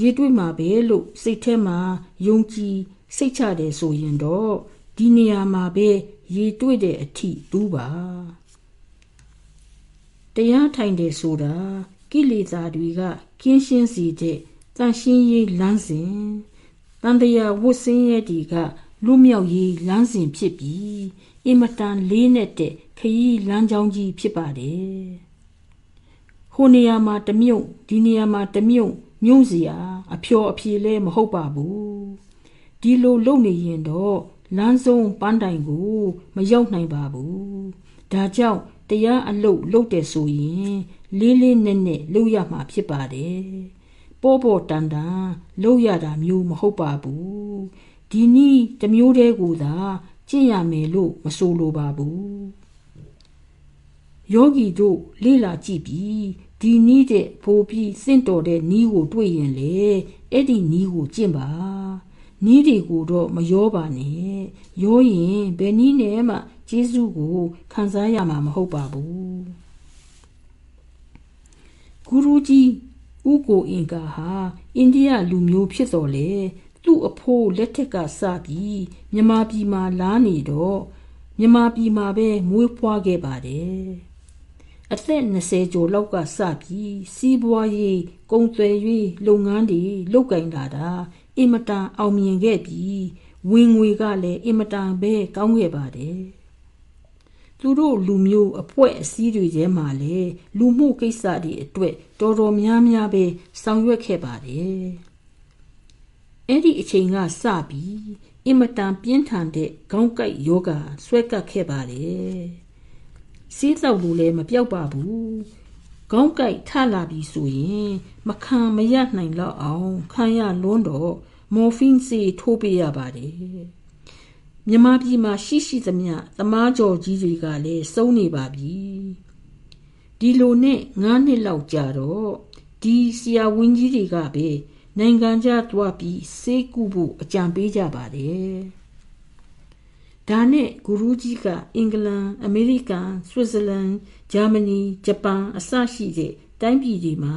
ရေတွေ့မှာပဲလို့စိတ်ထဲမှာယုံကြည် စိတ်ချတယ်ဆိုရင်တော့ဒီနေရာမှာပဲရေတွေ့တဲ့အထိတူးပါတရားထိုင်တယ်ဆိုတာကိလေသာတွေကကင်းရှင်းစေတဲ့တန်ရှင်းရေးလမ်းစဉ်တန်တရားဝတ်စင်းရဲ့ဒီကလူမြောက်ရေးလမ်းစဉ်ဖြစ်ပြီးအင်မတန်လေးနဲ့တဲ့ခရီးလမ်းကြောင်းကြီးဖြစ်ပါတယ်ဟိုနေရာမှာတမြုပ်ဒီနေရာမှာတမြုပ်မြုံစရာအဖျော်အဖြေလဲမဟုတ်ပါဘူး ဒီလိုလုပ်နေရင်တော့လမ်းဆုံးပန်းတိုင်ကို မရောက်နိုင်ပါဘူးဒါကြောင့်တရားအလုပ်လုပ်တယ်ဆိုရင်လေးလေးနက်နက်လုပ်ရမှာဖြစ်ပါတယ်ပေါ်ပေါ်တန်တန်လုပ်ရတာမျိုးမဟုတ်ပါဘူးဒီနည်းတစ်မျိုးတည်းကိုသာကျင့်ရမယ်လို့မဆိုလိုပါဘူးယောဂီတို့လေ့လာကြည့်ပြီးဒီနည်းတဲ့ပိုပြီးစင့်တော်တဲ့နည်းကိုတွေ့ရင်လေအဲ့ဒီနည်းကိုကျင့်ပါ နည်းတွေကိုတော့မရောပါနဲ့ရောရင်ဘယ်နည်းနဲ့မှကျေးဇူးကိုခံစားရမှာမဟုတ်ပါဘူးဂူရူကြီးဥကိုအင်ကာဟာအိန္ဒိယလူမျိုးဖြစ်တော်လေသူ့အဖိုးလက်ထက်ကစပြီးမြမပြည်မှာလာနေတော့မြမပြည်မှာပဲမွေးဖွားခဲ့ပါတယ်အသက်20ကျော်လောက်ကစပြီးစီးပွားရေးကုန်သွယ်ရေးလုပ်ငန်းတွေလုပ်ကင်လာတာ အင်မတန်အောင်မြင်ခဲ့ပြီးဝင်ငွေကလည်းအင်မတန်ပဲကောင်းခဲ့ပါတယ်သူတို့လူမျိုးအဖွဲ့အစည်းတွေထဲမှာလည်းလူမှုကိစ္စတွေအတွက်တော်တော်များများပဲဆောင်ရွက်ခဲ့ပါတယ်အဲ့ဒီအချိန်ကစပြီးအင်မတန်ပြင်းထန်တဲ့ခေါင်းကိုက်ယောဂဆွဲကပ်ခဲ့ပါတယ်စီးသောက်လို့လည်းမပြောက်ပါဘူး ခေါင်းကိုက်ထလာပြီဆိုရင်မခံမရနိုင်တော့အောင်ခံရလွန်းတော့မော်ဖင်းစီထိုးပေးရပါတယ်မြန်မာပြည်မှာရှိရှိသမျှသမားကြော်ကြီးတွေကလည်းစုံနေပါပြီဒီလိုနဲ့9နှစ်လောက်ကြာတော့ဒီဆရာဝန်ကြီးတွေကပဲနိုင်ငံခြားသွားပြီးစေးကုဖို့အကြံပေးကြပါတယ် ဒါနဲ့ဂူရူးကြီးကအင်္ဂလန်အမေရိကန်ဆွစ်ဇာလန်ဂျာမနီဂျပန်အစရှိတဲ့တိုင်းပြည်တွေမှာ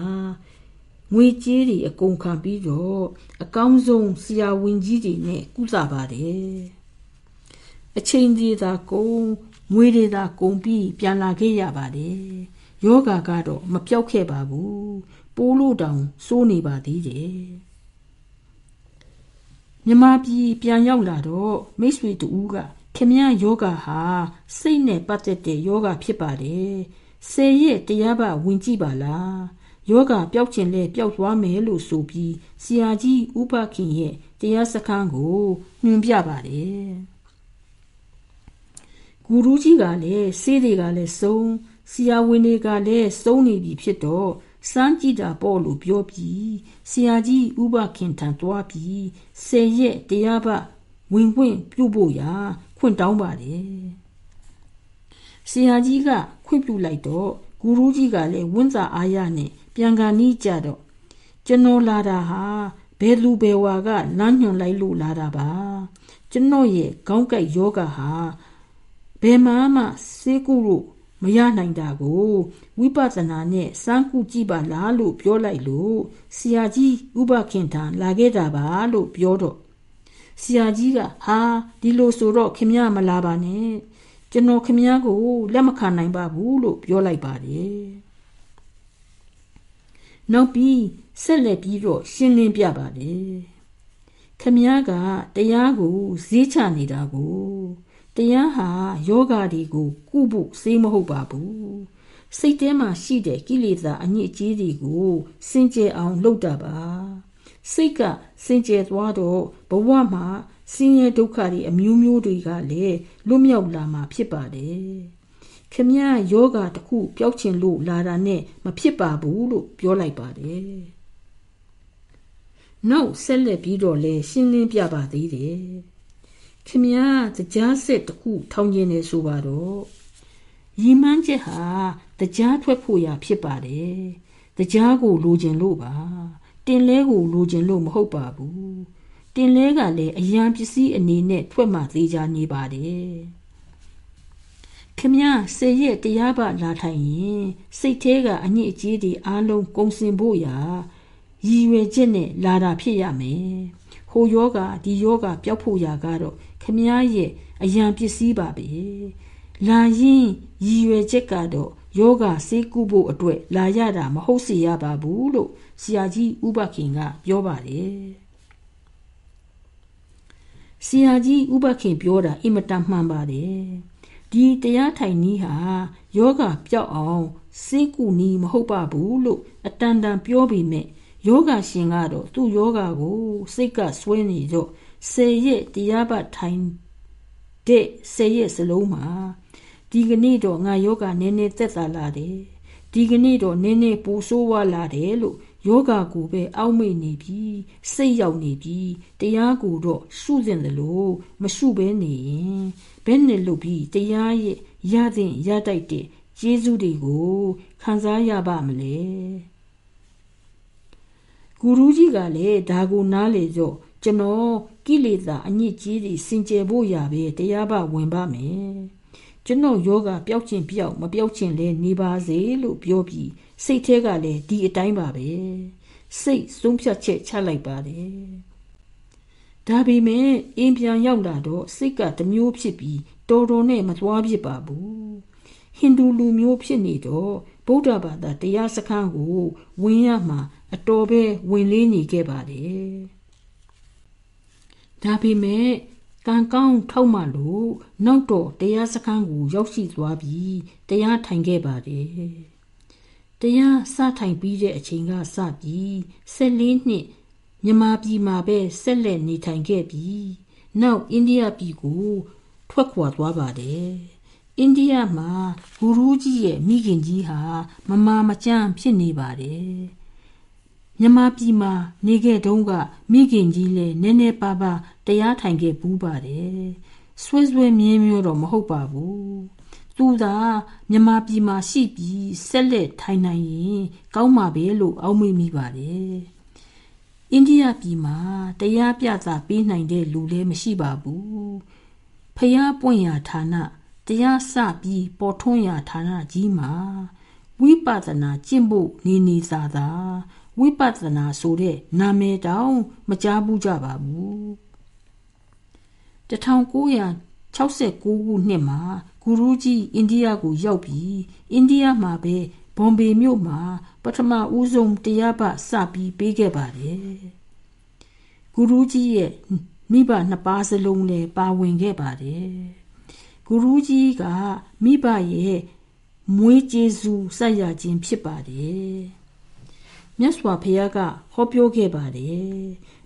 ငွေကြေးတွေအကုန်ခံပြီးတော့အကောင်းဆုံးဆရာဝန်ကြီးတွေနဲ့ကုသပါတယ်အချိန်ကြီးသာကုန်ငွေတွေသာကုန်ပြီးပြန်လာခဲ့ရပါတယ်ယောဂါကတော့မပြောက်ခဲ့ပါဘူးပိုးလို့တောင်စိုးနေပါသေးတယ်မြမပြည်ပြန်ရောက်လာတော့မိတ်ဆွေတူက ခင်ဗျာယောဂဟာစိတ်နဲ့ပတ်သက်တဲ့ယောဂဖြစ်ပါတယ်ဆယ်ရက်တရားပါဝင်ကြည့်ပါလားယောဂပျောက်ခြင်းလဲပျောက်သွားမယ်လို့ဆိုပြီးဆရာကြီးဥပခင်ရဲ့တရားစခန်းကိုညွှန်ပြပါတယ်ဂူရူးကြီးကလည်းဆေးတွေကလည်းစုံဆရာဝန်တွေကလည်းစုံနေပြီဖြစ်တော့စမ်းကြည့်တာပေါ့လို့ပြောပြီးဆရာကြီးဥပခင်ထံသွားပြီးဆယ်ရက်တရားပဝင်ခွင့်ပြုဖို့ရာ ခွင့်တောင်းပါတယ်ဆရာကြီးကခွင့်ပြုလိုက်တော့ဂူရူးကြီးကလည်းဝန်းစာအားရနဲ့ပြန်ကန်နီးကြတော့ကျွန်တော်လာတာဟာဘယ်လူဘယ်ဝါကလမ်းညွန်လိုက်လို့လာတာပါကျွန်တော်ရဲ့ခေါင်းကိုက်ယောဂဟာဘယ်မှမှစေကုလို့မရနိုင်တာကိုဝိပဿနာနဲ့စမ်းကုကြည့်ပါလားလို့ပြောလိုက်လို့ဆရာကြီးဥပခင်ထံလာခဲ့တာပါလို့ပြောတော့ ဆရာကြီးကဟာဒီလိုဆိုတော့ခင်ဗျားမလာပါနဲ့ကျွန်တော်ခင်ဗျားကိုလက်မခံနိုင်ပါဘူးလို့ပြောလိုက်ပါတယ်နောက်ပြီးဆက်လက်ပြီးတော့ရှင်းလင်းပြပါတယ်ခမည်းကတရားကိုဈေးချနေတာကိုတရားဟာယောဂါတွေကိုကုဖို့စေးမဟုတ်ပါဘူးစိတ်ထဲမှာရှိတဲ့ကိလေသာအညစ်အကြေးတွေကိုစင်ကြယ်အောင်လုပ်တာပါ စိတ်ကစင်ကြယ်သွားတော့ဘဝမှာဆင်းရဲဒုက္ခတွေအမျိုးမျိုးတွေကလည်းလွတ်မြောက်လာမှာဖြစ်ပါတယ်ခမည်းယောဂတခုပျောက်ချင်လို့လာတာနဲ့မဖြစ်ပါဘူးလို့ပြောလိုက်ပါတယ်နောက်ဆက်လက်ပြီးတော့လဲရှင်းလင်းပြပါသေးတယ်ခင်ဗျာတရားစစ်တခုထောင်ကျင်နေဆိုပါတော့ရီမန်းချက်ဟာတရားထွက်ဖို့ရာဖြစ်ပါတယ်တရားကိုလိုချင်လို့ပါ တင်လဲကိုလိုချင်လို့မဟုတ်ပါဘူးတင်လဲကလည်းအရန်ပစ္စည်းအနေနဲ့ထွက်မှသေးချာနေပါတယ်ခင်ဗျာစေရဲ့တရားပါလာထိုင်ရင်စိတ်သေးကအညစ်အကြေးတွေအားလုံးကုံစင်ဖို့ရာရည်ရွယ်ချက်နဲ့လာတာဖြစ်ရမယ်ဟိုယောဂဒီယောဂပျောက်ဖို့ရာကတော့ခမည်းရဲ့အယံပစ္စည်းပါပဲလာရင်ရည်ရွယ်ချက်ကတော့ယောဂစေးကုဖို့အတွက်လာရတာမဟုတ်စေရပါဘူးလို့ ဆရာကြီးဥပခင်ကပြောပါတယ်ဆရာကြီးဥပခင်ပြောတာအင်မတန်မှန်ပါတယ်ဒီတရားထိုင်နည်းဟာယောဂပျောက်အောင်စေးကုနည်းမဟုတ်ပါဘူးလို့အတန်တန်ပြောပြီးမြဲယောဂရှင်ကတော့သူ့ယောဂကိုစိတ်ကဆွဲနေတော့စေရဲ့တရားပတ်ထိုင်တဲ့စေရဲ့စလုံးမှာဒီကနေ့တော့ငါယောဂနည်းနည်းသက်သာလာတယ်ဒီကနေ့တော့နည်းနည်းပူဆိုးဝါလာတယ်လို့ ယောဂကိုပဲအောက်မေ့နေပြီစိတ်ရောက်နေပြီတရားကိုတော့ရှုစင်တယ်လို့မရှုဘဲနေရင်ဘယ်နဲ့လုပ်ပြီးတရားရဲ့ရတဲ့ရတိုက်တဲ့ကျေးဇူးတွေကိုခံစားရပါမလဲဂူရူးကြီးကလည်းဒါကိုနားလေကြော့ကျွန်တော်ကိလေသာအညစ်အကြေးတွေစင်ကြယ်ဖို့ရပဲတရားပါဝင်ပါမယ်ကျွန်တော်ယောဂပျောက်ခြင်းပျောက်မပျောက်ခြင်းလဲနေပါစေလို့ပြောပြီး စိတ်ထဲကလည်းဒီအတိုင်းပါပဲစိတ်ဆုံးဖြတ်ချက်ချလိုက်ပါတယ်ဒါပေမဲ့အင်းပြန်ရောက်လာတော့စိတ်ကတမျိုးဖြစ်ပြီးတော်တော်နဲ့မသွားဖြစ်ပါဘူးဟိန္ဒူလူမျိုးဖြစ်နေတော့ဗုဒ္ဓဘာသာတရားစခန်းကိုဝင်ရမှာအတော်ပဲဝင်လေးနေခဲ့ပါတယ်ဒါပေမဲ့ကံကောင်းထောက်မှလို့နောက်တော့တရားစခန်းကိုရောက်ရှိသွားပြီးတရားထိုင်ခဲ့ပါတယ် တရားစထိုင်ပြီးတဲ့အချိန်ကစပြီး14နှစ်မြန်မာပြည်မှာပဲဆက်လက်နေထိုင်ခဲ့ပြီးနောက်အိန္ဒိယပြည်ကိုထွက်ခွာသွားပါတယ်အိန္ဒိယမှာဂူရူးကြီးရဲ့မိခင်ကြီးဟာမမာမကျန်းဖြစ်နေပါတယ်မြန်မာပြည်မှာနေခဲ့တုန်းကမိခင်ကြီးလည်းနည်းနည်းပါးပါးတရားထိုင်ခဲ့ဘူးပါတယ်ဆွေးဆွေးမြင်းမျိုးတော့မဟုတ်ပါဘူး သူသာမြန်မာပြည်မှာရှိပြီးဆက်လက်ထိုင်နိုင်ရင်ကောင်းမှာပဲလို့အောက်မေ့မိပါတယ်အိန္ဒိယပြည်မှာတရားပြတာပေးနိုင်တဲ့လူလည်းမရှိပါဘူးဖျားပွင့်ရာဌာနတရားစပြီးပေါ်ထွန်းရာဌာနကြီးမှာဝိပဿနာကျင့်ဖို့နေနေသာသာဝိပဿနာဆိုတဲ့နာမည်တောင်မကြားဘူးကြပါဘူး1969ခုနှစ်မှာ ဂူရူးကြီးအိန္ဒိယကိုရောက်ပြီးအိန္ဒိယမှာပဲဘွန်ဘေမြို့မှာ ပထမဦးဆုံးတရားပစပြီးပေးခဲ့ပါတယ်ဂူရူးကြီးရဲ့မိဘနှစ်ပါးစလုံးလည်းပါဝင်ခဲ့ပါတယ်ဂူရူးကြီးကမိဘရဲ့မွေးကျေးဇူးဆက်ရခြင်းဖြစ်ပါတယ်မြတ်စွာဘုရားကဟောပြောခဲ့ပါတယ်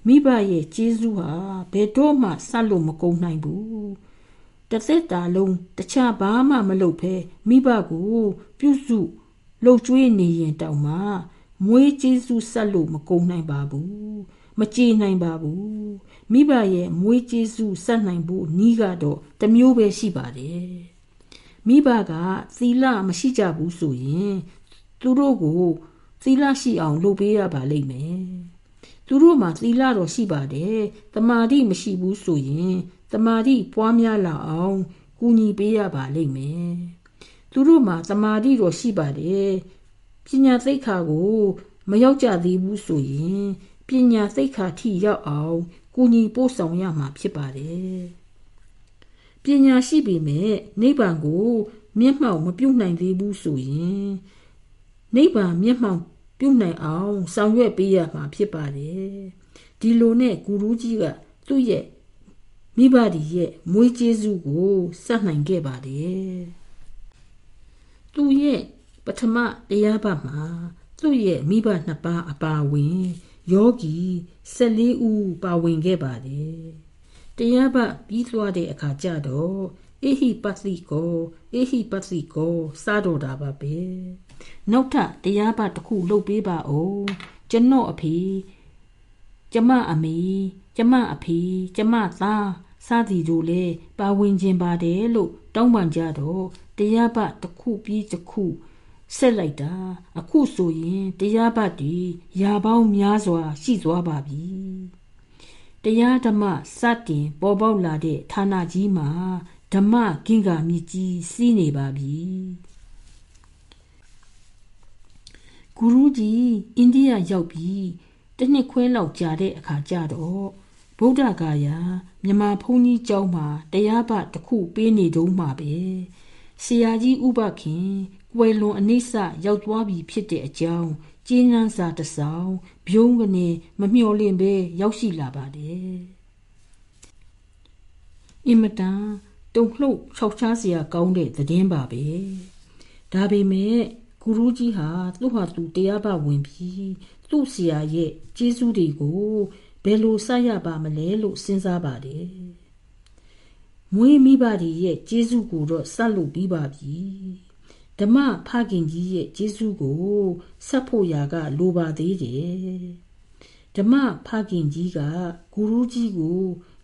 မိဘရဲ့ကျေးဇူးဟာဘယ်တော့မှဆက်လို့မကုန်နိုင်ဘူး တသက်တာလုံးတခြားဘာမှမလုပ်ဖဲမိဘကို ပြုစုလှုပ်ကြွေးနေရင်တောင်မှမွေးကျေးဇူးဆက်လို့မကုန်နိုင်ပါဘူးမကြေနိုင်ပါဘူးမိဘရဲ့မွေးကျေးဇူးဆက်နိုင်ဖို့နီးကတော့တမျိုးပဲရှိပါတယ်မိဘကသီလမရှိကြဘူးဆိုရင်သူတို့ကိုသီလရှိအောင်လုပ်ပေးရပါလိမ့်မယ်သူတို့မှာသီလတော့ရှိပါတယ်တမာတိမရှိဘူးဆိုရင် တမာတိပွားများလာအောင်ကူညီပေးရပါလိမ့်မယ်သူတို့မှာတမာတိတော့ရှိပါတယ်ပညာသိက္ခာကို မရောက်ကြသေးဘူးဆိုရင်ပညာသိက္ခာထိရောက်အောင်ကူညီပို့ဆောင်ရမှာဖြစ်ပါတယ်ပညာရှိပေမဲ့နိဗ္ဗာန်ကိုမျက်မှောက်မပြုတ်နိုင်သေးဘူးဆိုရင်နိဗ္ဗာန်မျက်မှောက်ပြုတ်နိုင်အောင်ဆောင်ရွက်ပေးရမှာဖြစ်ပါတယ်ဒီလိုနဲ့ဂူရူးကြီးကသူ့ရဲ့ မိဘဒီရဲ့မွေးကျေးဇူးကိုစနိုင်ခဲ့ပါတယ်သူ့ရဲ့ပထမတရားပတ်မှာသူ့ရဲ့မိဘနှစ်ပါးအပါဝင်ယောဂီ14ဦးပါဝင်ခဲ့ပါတယ်တရားပတ်ပြီးသွားတဲ့အခါကျတော့အေဟိပသိကောအေဟိပသိကောစတော်တာပါပဲနောက်ထပ်တရားပတ်တစ်ခုလုပ်ပေးပါဦးကျွန်တော်အဖေကျမအမေကျမအဖေကျမသား စသည်တို့လည်းပါဝင်ခြင်းပါတယ်လို့တောင်းပန်ကြတော့တရားပတ်တစ်ခုပြီးတစ်ခုဆက်လိုက်တာ အခုဆိုရင်တရားပတ်ဒီရာပေါင်းများစွာ ရှိသွားပါပြီတရားဓမ္မစတင်ပေါ်ပေါက်လာတဲ့ဌာနကြီးမှာဓမ္မကင်္ဂါမြစ်ကြီးစီးနေပါပြီဂူရူးကြီးအိန္ဒိယရောက်ပြီးတစ်နှစ်ခွဲလောက်ကြာတဲ့အခါကျတော့ ဗုဒ္ဓဂါယာမြမဖုန်းကြီးကျောင်းမှာတရားပတစ်ခုပေးနေတုန်းမှာပဲဆရာကြီးဥပခင်ကွယ်လွန်အနိစ္စရောက်သွားပြီဖြစ်တဲ့အကြောင်းကျင်းနန်းစာတဆောင်ဘုံကနေမမျှော်လင့်ပဲရောက်ရှိလာပါတယ်အင်မတန်တုံ့လှုပ်ခြောက်ခြားစရာကောင်းတဲ့သတင်းပါပဲဒါပေမဲ့ဂူရူးကြီးဟာသူ့ဟာသူတရားပါဝင်ပြီးသူ့ဆရာရဲ့ကျေးဇူးတွေကို ဘယ်လိုဆက်ရပါမလဲလို့စဉ်းစားပါတယ်မွေးမိဘတွေရဲ့ကျေးဇူးကိုတော့ဆက်လို့ပြီးပါပြီဓမ္မဖခင်ကြီးရဲ့ကျေးဇူးကိုဆက်ဖို့ရာကလိုပါသေးတယ်ဓမ္မဖခင်ကြီးကဂူရူးကြီးကို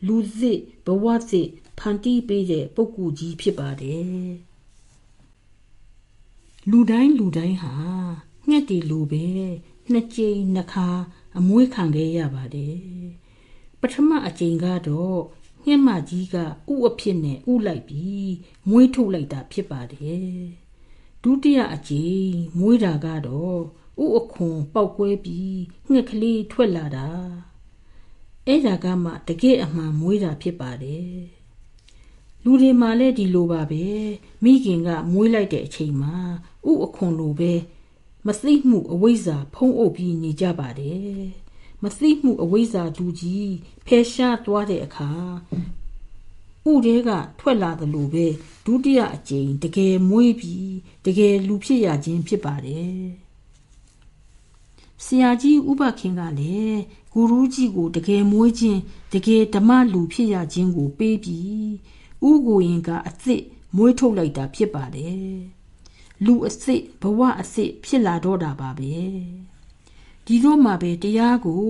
လူစစ်ဘဝစစ်ဖန်တီးပေးတဲ့ပုဂ္ဂိုလ်ကြီးဖြစ်ပါတယ်လူတိုင်းလူတိုင်းဟာငှက်တီလူပဲနှစ်ကြိမ်နှစ်ခါ အမွေးခံခဲ့ရပါတယ်ပထမအကြိမ်ကတော့ငှက်မကြီးကဥအဖြစ်နဲ့ဥလိုက်ပြီးမွေးထုတ်လိုက်တာဖြစ်ပါတယ်ဒုတိယအကြိမ်မွေးတာကတော့ဥအခွန်ပေါက်ကွဲပြီးငှက်ကလေးထွက်လာတာအဲ့ဒါကမှတကယ်အမှန်မွေးတာဖြစ်ပါတယ်လူတွေမှလည်းဒီလိုပါပဲမိခင်ကမွေးလိုက်တဲ့အချိန်မှာဥအခွန်လိုပဲ မသိမှုအဝိဇ္ဇာဖုံးအုပ်ပြီးနေကြပါတယ်မသိမှုအဝိဇ္ဇာဒူကြီးဖယ်ရှားသွားတဲ့အခါဥတဲကထွက်လာသလိုပဲဒုတိယအကြိမ်တကယ်မွေးပြီးတကယ်လူဖြစ်ရခြင်းဖြစ်ပါတယ်ဆရာကြီးဥပခင်ကလည်းဂူရူးကြီးကိုတကယ်မွေးခြင်းတကယ်ဓမ္မလူဖြစ်ရခြင်းကိုပေးပြီးဥကိုရင်ကအစ်စ်မွေးထုတ်လိုက်တာဖြစ်ပါတယ် လူအစ်စ်ဘဝအစ်စ်ဖြစ်လာတော့တာပါပဲဒီတော့မှပဲတရားကို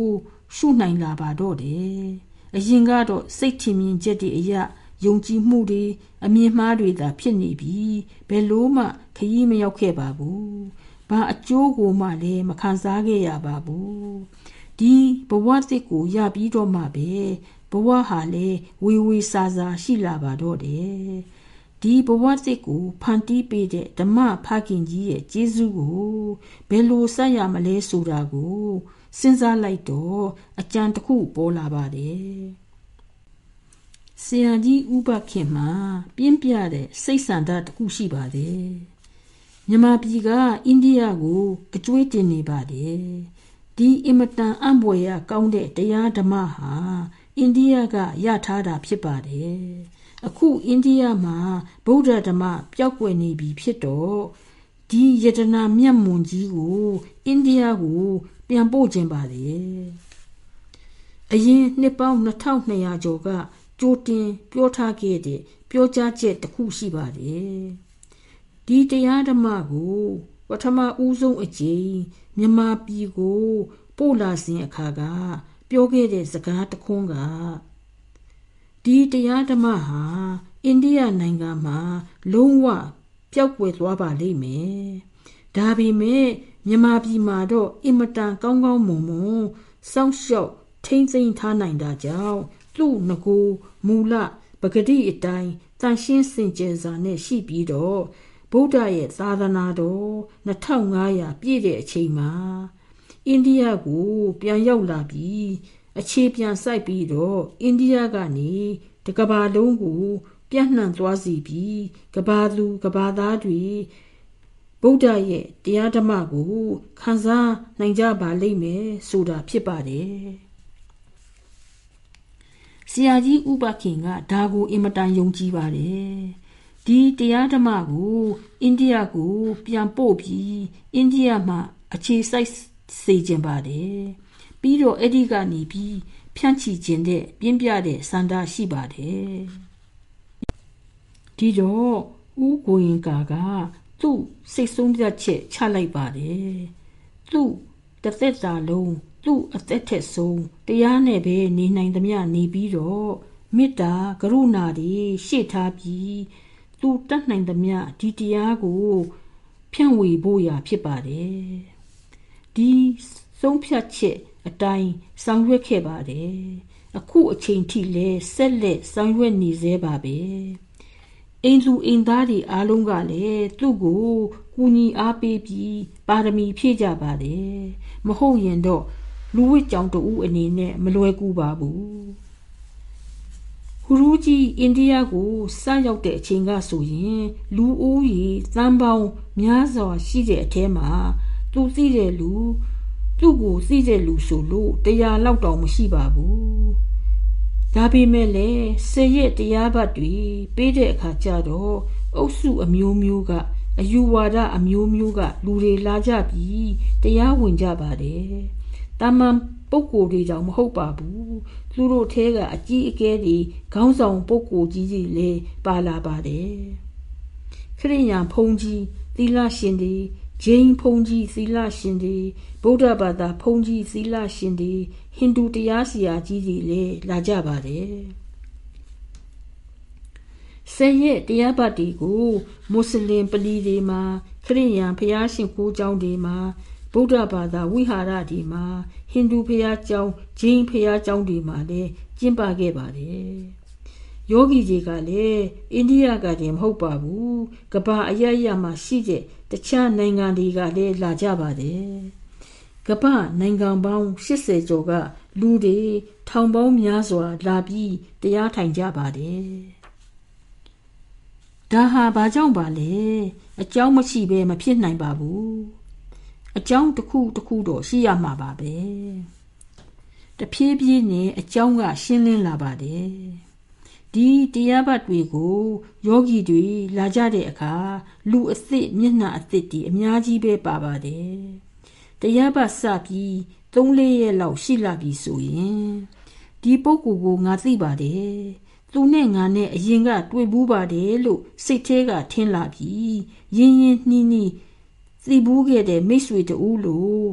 ရှုနိုင်လာပါတော့တယ်အရင်ကတော့စိတ်ထင်မြင်ချက်တွေအရာယုံကြည်မှုတွေအမြင်မှားတွေသာဖြစ်နေပြီဘယ်လို့မှခရီးမရောက်ခဲ့ပါဘူးဘာအကျိုးကိုမှလည်းမခံစားခဲ့ရပါဘူးဒီဘဝစစ်ကိုရပြီးတော့မှပဲဘဝဟာလေဝေဝေစာစာရှိလာပါတော့တယ် ဒီဘဝစစ်ကိုဖန်တီးပေးတဲ့ဓမ္မဖခင်ကြီးရဲ့ကျေးဇူးကိုဘယ်လိုဆက်ရမလဲဆိုတာကိုစဉ်းစားလိုက်တော့အကြံတစ်ခုပေါ်လာပါတယ်ဆရာကြီးဥပခင်မှာပြင်းပြတဲ့စိတ်ဆန္ဒတစ်ခုရှိပါတယ်မြန်မာပြည်ကအိန္ဒိယကိုကြွေးတင်နေပါတယ်ဒီအင်မတန်အံ့ဖွယ်ရကောင်းတဲ့တရားဓမ္မဟာအိန္ဒိယကရထားတာဖြစ်ပါတယ် အခုအိန္ဒိယမှာဗုဒ္ဓဓမ္မပျောက်ကွယ်နေပြီဖြစ်တော့ဒီယတနာမြတ်မွန်ကြီးကိုအိန္ဒိယကိုပြန်ပို့ခြင်းပါလေအရင်နှစ်ပေါင်း2200ကျော်ကကြိုတင်ပြောထားခဲ့တဲ့ပြောကြားချက်တစ်ခုရှိပါတယ်ဒီတရားဓမ္မကိုပထမဦးဆုံးအကြိမ်မြန်မာပြည်ကို ပို့လာစဉ်အခါက ပြောခဲ့တဲ့စကားတခွန်းက ဒီတရားဓမ္မဟာအိန္ဒိယနိုင်ငံမှာလုံးဝပျောက်ကွယ်သွားပါလိမ့်မယ်။ဒါပေမဲ့မြန်မာပြည်မှာတော့အင်မတန်ကောင်းကောင်းမွန်မွန်စောင့်ရှောက်ထိမ့်သိမ်းထားနိုင်တာကြောင့်သူ့ငကိုမူလပဂတိအတိုင်းတန်ရှင်းစင်ကြယ်စွာနဲ့ရှိပြီးတော့ဗုဒ္ဓရဲ့သာသနာတော်2500ပြည့်တဲ့အချိန်မှာအိန္ဒိယကိုပြန်ရောက်လာပြီး အခြေပြန်စိုက်ပြီးတော့အိန္ဒိယကနေတကဘာလုံးကို ပြန့်နှံ့သွားစီပြီးကဘာလူကဘာသားတွေဗုဒ္ဓရဲ့တရားဓမ္မကိုခံစားနိုင်ကြပါလိမ့်မယ်ဆိုတာဖြစ်ပါတယ်ဆရာကြီးဥပခင်ကဒါကိုအင်မတန်ယုံကြည်ပါတယ်ဒီတရားဓမ္မကိုအိန္ဒိယကို ပြန်ပို့ပြီးအိန္ဒိယမှာ အခြေစိုက်စေခြင်းပါတယ် ပြီးတော့အဲ့ဒီကနေပြီးဖြန့်ချီခြင်းတဲ့ပြင်းပြတဲ့စန္ဒရှိပါတယ်ဒီတော့ဦးကိုရင်ကာကသူ့စိတ်ဆုံးဖြတ်ချက်ချလိုက်ပါတယ်သူ့တစ်သက်တာလုံးသူ့အသက်ထက်ဆုံးတရားနဲ့ပဲနေနိုင်သမျှနေပြီးတော့မေတ္တာကရုဏာတွေရှေ့ထားပြီးသူတတ်နိုင်သမျှဒီတရားကိုဖြန့်ဝေဖို့ရာဖြစ်ပါတယ်ဒီဆုံးဖြတ်ချက် အတိုင်းဆောင်ရွက်ခဲ့ပါတယ်အခုအချိန်ထိလဲဆက်လက်ဆောင်ရွက်နေသေးပါပဲအိမ်သူအိမ်သားတွေအားလုံးကလည်းသူ့ကိုကူညီအားပေးပြီးပါရမီဖြည့်ကြပါတယ်မဟုတ်ရင်တော့လူဝစ်ကြောင်တူအနေနဲ့မလွယ်ကူပါဘူးဟူရူကြီးအိန္ဒိယကိုစရောက်တဲ့အချိန်ကဆိုရင်လူဦးရေသန်းပေါင်းများစွာရှိတဲ့အထဲမှာသူသိတဲ့လူ သူ့ကိုသိတဲ့လူဆိုလို့တရားလောက်တောင်မရှိပါဘူးဒါပေမဲ့လည်းဆယ်ရက်တရားဘတ်တွေပေးတဲ့အခါကျတော့အုပ်စုအမျိုးမျိုးကအယူဝါဒအမျိုးမျိုးကလူတွေလာကြပြီးတရားဝင်ကြပါတယ်တာမန်ပုဂ္ဂိုလ်တွေကြောင့်မဟုတ်ပါဘူးသူတို့ထဲကအကြီးအကဲတွေခေါင်းဆောင်ပုဂ္ဂိုလ်ကြီးကြီးလည်းပါလာပါတယ်ခရိယာဖုန်ကြီးသီလရှင်တွေ ဂျိန်းဘုန်းကြီးသီလရှင်တွေဗုဒ္ဓဘာသာဘုန်းကြီးသီလရှင်တွေဟိန္ဒူတရားစီရာကြီးတွေလည်းလာကြပါတယ်ဆယ်ရက်တရားပတ်တီကိုမွတ်စလင်ပလီတွေမှာခရစ်ယာန်ဘုရားရှင်ကိုးကျောင်းတွေမှာဗုဒ္ဓဘာသာဝိဟာရတွေမှာဟိန္ဒူဘုရားကျောင်းဂျိန်းဘုရားကျောင်းတွေမှာလည်းကျင်းပခဲ့ပါတယ်ယောဂီကြီးကလည်းအိန္ဒိယကတင်မဟုတ်ပါဘူးကဘာအရရမှာရှိတဲ့ တခြားနိုင်ငံတွေကလည်းလာကြပါတယ်ကပနိုင်ငံပေါင်း80ကျော်ကလူတွေထောင်ပေါင်းများစွာလာပြီးတရားထိုင်ကြပါတယ်ဒါဟာဘာကြောင့်ပါလဲအကြောင်းမရှိဘဲမဖြစ်နိုင်ပါဘူးအကြောင်းတစ်ခုတစ်ခုတော့ရှိရမှာပါပဲတဖြည်းဖြည်းနဲ့အကြောင်းကရှင်းလင်းလာပါတယ် ဒီတရားဘတ်တွေကိုယောဂီတွေလာကြတဲ့အခါလူအစ်စ်မျက်နှာအစ်စ်ဒီအများကြီးပဲပါပါတယ်တရားဘတ်စပြီး3-4ရက်လောက်ရှိလာပြီဆိုရင်ဒီပုဂ္ဂိုလ်ကိုငါသိပါတယ်သူနဲ့ငါနဲ့အရင်ကတွေ့ဘူးပါတယ်လို့စိတ်ထဲကထင်လာပြီးရင်းရင်းနှီးနှီးသိဘူးခဲ့တဲ့မိတ်ဆွေတူလို့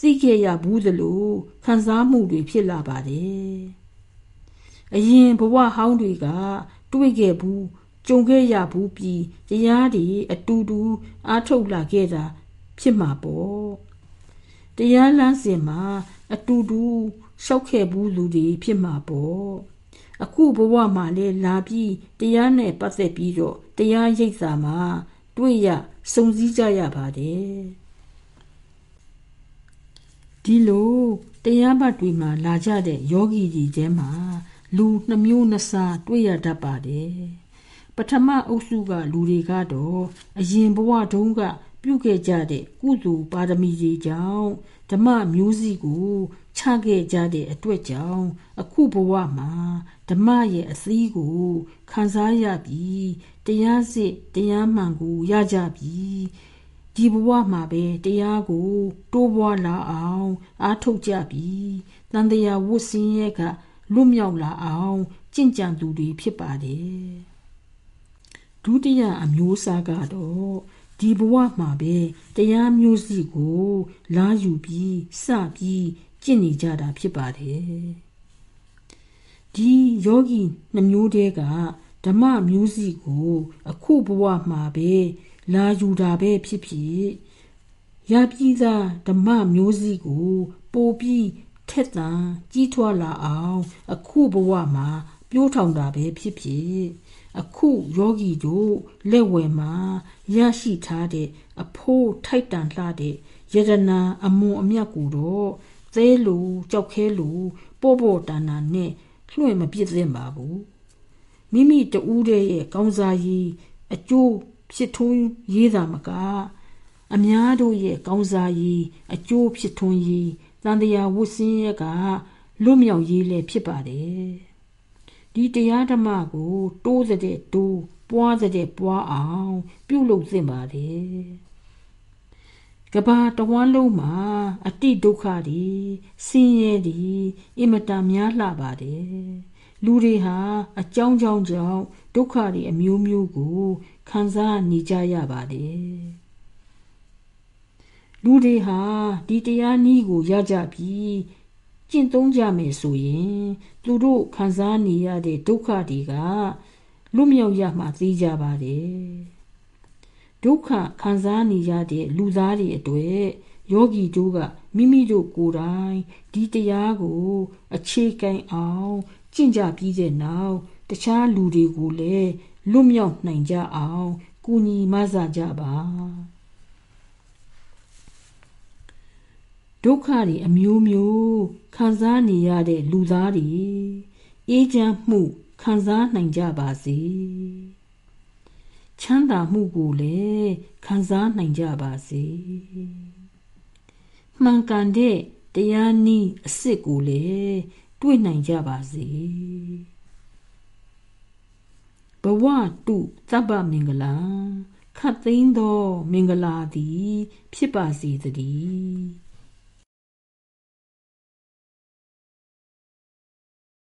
သိခဲ့ရဘူးသလိုခံစားမှုတွေဖြစ်လာပါတယ် အရင်ဘဝဟောင်းတွေကတွေ့ခဲ့ဘူးကြုံခဲ့ရဘူးပြီးတရားတွေအတူတူအားထုတ်လာခဲ့တာဖြစ်မှာပေါ့တရားလမ်းစဉ်မှာအတူတူရှောက်ခဲ့ဘူးလူတွေဖြစ်မှာပေါ့အခုဘဝမှာလေလာပြီးတရားနဲ့ပတ်သက်ပြီးတော့တရားရိပ်စာမှာတွေ့ရစုံစည်းကြရပါတယ်ဒီလိုတရားပတ်တွေမှာလာကြတဲ့ယောဂီကြီးတဲမှာ လူနှမျိုးနှစားတွေ့ရတတ်ပါတယ်ပထမအုပ်စုကလူတွေကတော့အရင်ဘဝတုန်းကပြုခဲ့ကြတဲ့ကုသိုလ်ပါရမီတွေကြောင့်ဓမ္မမျိုးစီကိုချခဲ့ကြတဲ့အတွက်ကြောင့်အခုဘဝမှာဓမ္မရဲ့အစည်းကိုခံစားရပြီးတရားစစ်တရားမှန်ကိုရကြပြီးဒီဘဝမှာပဲတရားကိုတိုးပွားလာအောင် အားထုတ်ကြပြီးတန်တရားဝတ်စင်းရဲ့က လွတ်မြောက်လာအောင်ကြင်ကြံသူတွေဖြစ်ပါတယ်ဒုတိယအမျိုးအစားကတော့ဒီဘဝမှာပဲတရားမျိုးစီကို လာယူပြီးစပြီးကျင့်နေကြတာဖြစ်ပါတယ်ဒီယောဂီနှမျိုးတည်းကဓမ္မမျိုးစီကို အခုဘဝမှာပဲလာယူတာပဲဖြစ်ဖြစ်ရပြီးသားဓမ္မမျိုးစီကို ပိုပြီး ထက်သန်ကြီးထွားလာအောင် အခုဘဝမှာပြိုးထောင်တာပဲဖြစ်ဖြစ်အခုယောဂီတို့လက်ဝယ်မှာရရှိထားတဲ့အဖိုးထိုက်တန်လှတဲ့ယရနာအမွန်အမြတ်ကိုတော့သဲလိုကြောက်ခဲလိုပို့ပို့တန်တန်နဲ့လွှင့်မပြစ်သင့်ပါဘူးမိမိတူးတဲ့ရဲ့ကောင်းစားရေးအကျိုးဖြစ်ထွန်းရေးတာမကအများတို့ရဲ့ကောင်းစားရေးအကျိုးဖြစ်ထွန်းရေး တန်တရားဝတ်စင်းရကလွတ်မြောက်ရေးလည်းဖြစ်ပါတယ်ဒီတရားဓမ္မကိုတိုးတဲ့တိုးပွားတဲ့ပွားအောင် ပြုလုပ်သင့်ပါတယ်ကဘာတဝမ်းလုံးမှာအတိဒုက္ခတွေဆင်းရဲတွေအင်မတန်များလှပါတယ်လူတွေဟာအကြောင်းကြောင်းကြောင့်ဒုက္ခတွေအမျိုးမျိုးကိုခံစားနေကြရပါတယ် လူတွေဟာဒီတရားနည်းကိုရကြပြီးကျင့်သုံးကြမယ်ဆိုရင် သူတို့ခံစားနေရတဲ့ဒုက္ခတွေကလွတ်မြောက်ရမှသိကြပါတယ်ဒုက္ခခံစားနေရတဲ့လူသားတွေအတွေ့ယောဂီတို့ကမိမိတို့ကိုယ်တိုင်ဒီတရားကို အခြေခံအောင်ကျင့်ကြပြီးတဲ့နောက်တခြားလူတွေကိုလည်းလွတ်မြောက်နိုင်ကြအောင်ကူညီမဆကြပါ ဒုက္ခတွေအမျိုးမျိုးခံစားနေရတဲ့လူသားတွေအေးချမ်းမှုခံစားနိုင်ကြပါစေချမ်းသာမှုကိုလည်းခံစားနိုင်ကြပါစေမှန်ကန်တဲ့တရားနည်းအစ်စ်ကိုလည်းတွေ့နိုင်ကြပါစေဘဝတုသဗ္ဗမင်္ဂလာခတ်သိမ်းသော မင်္ဂလာသည် ဖြစ်ပါစေတည်း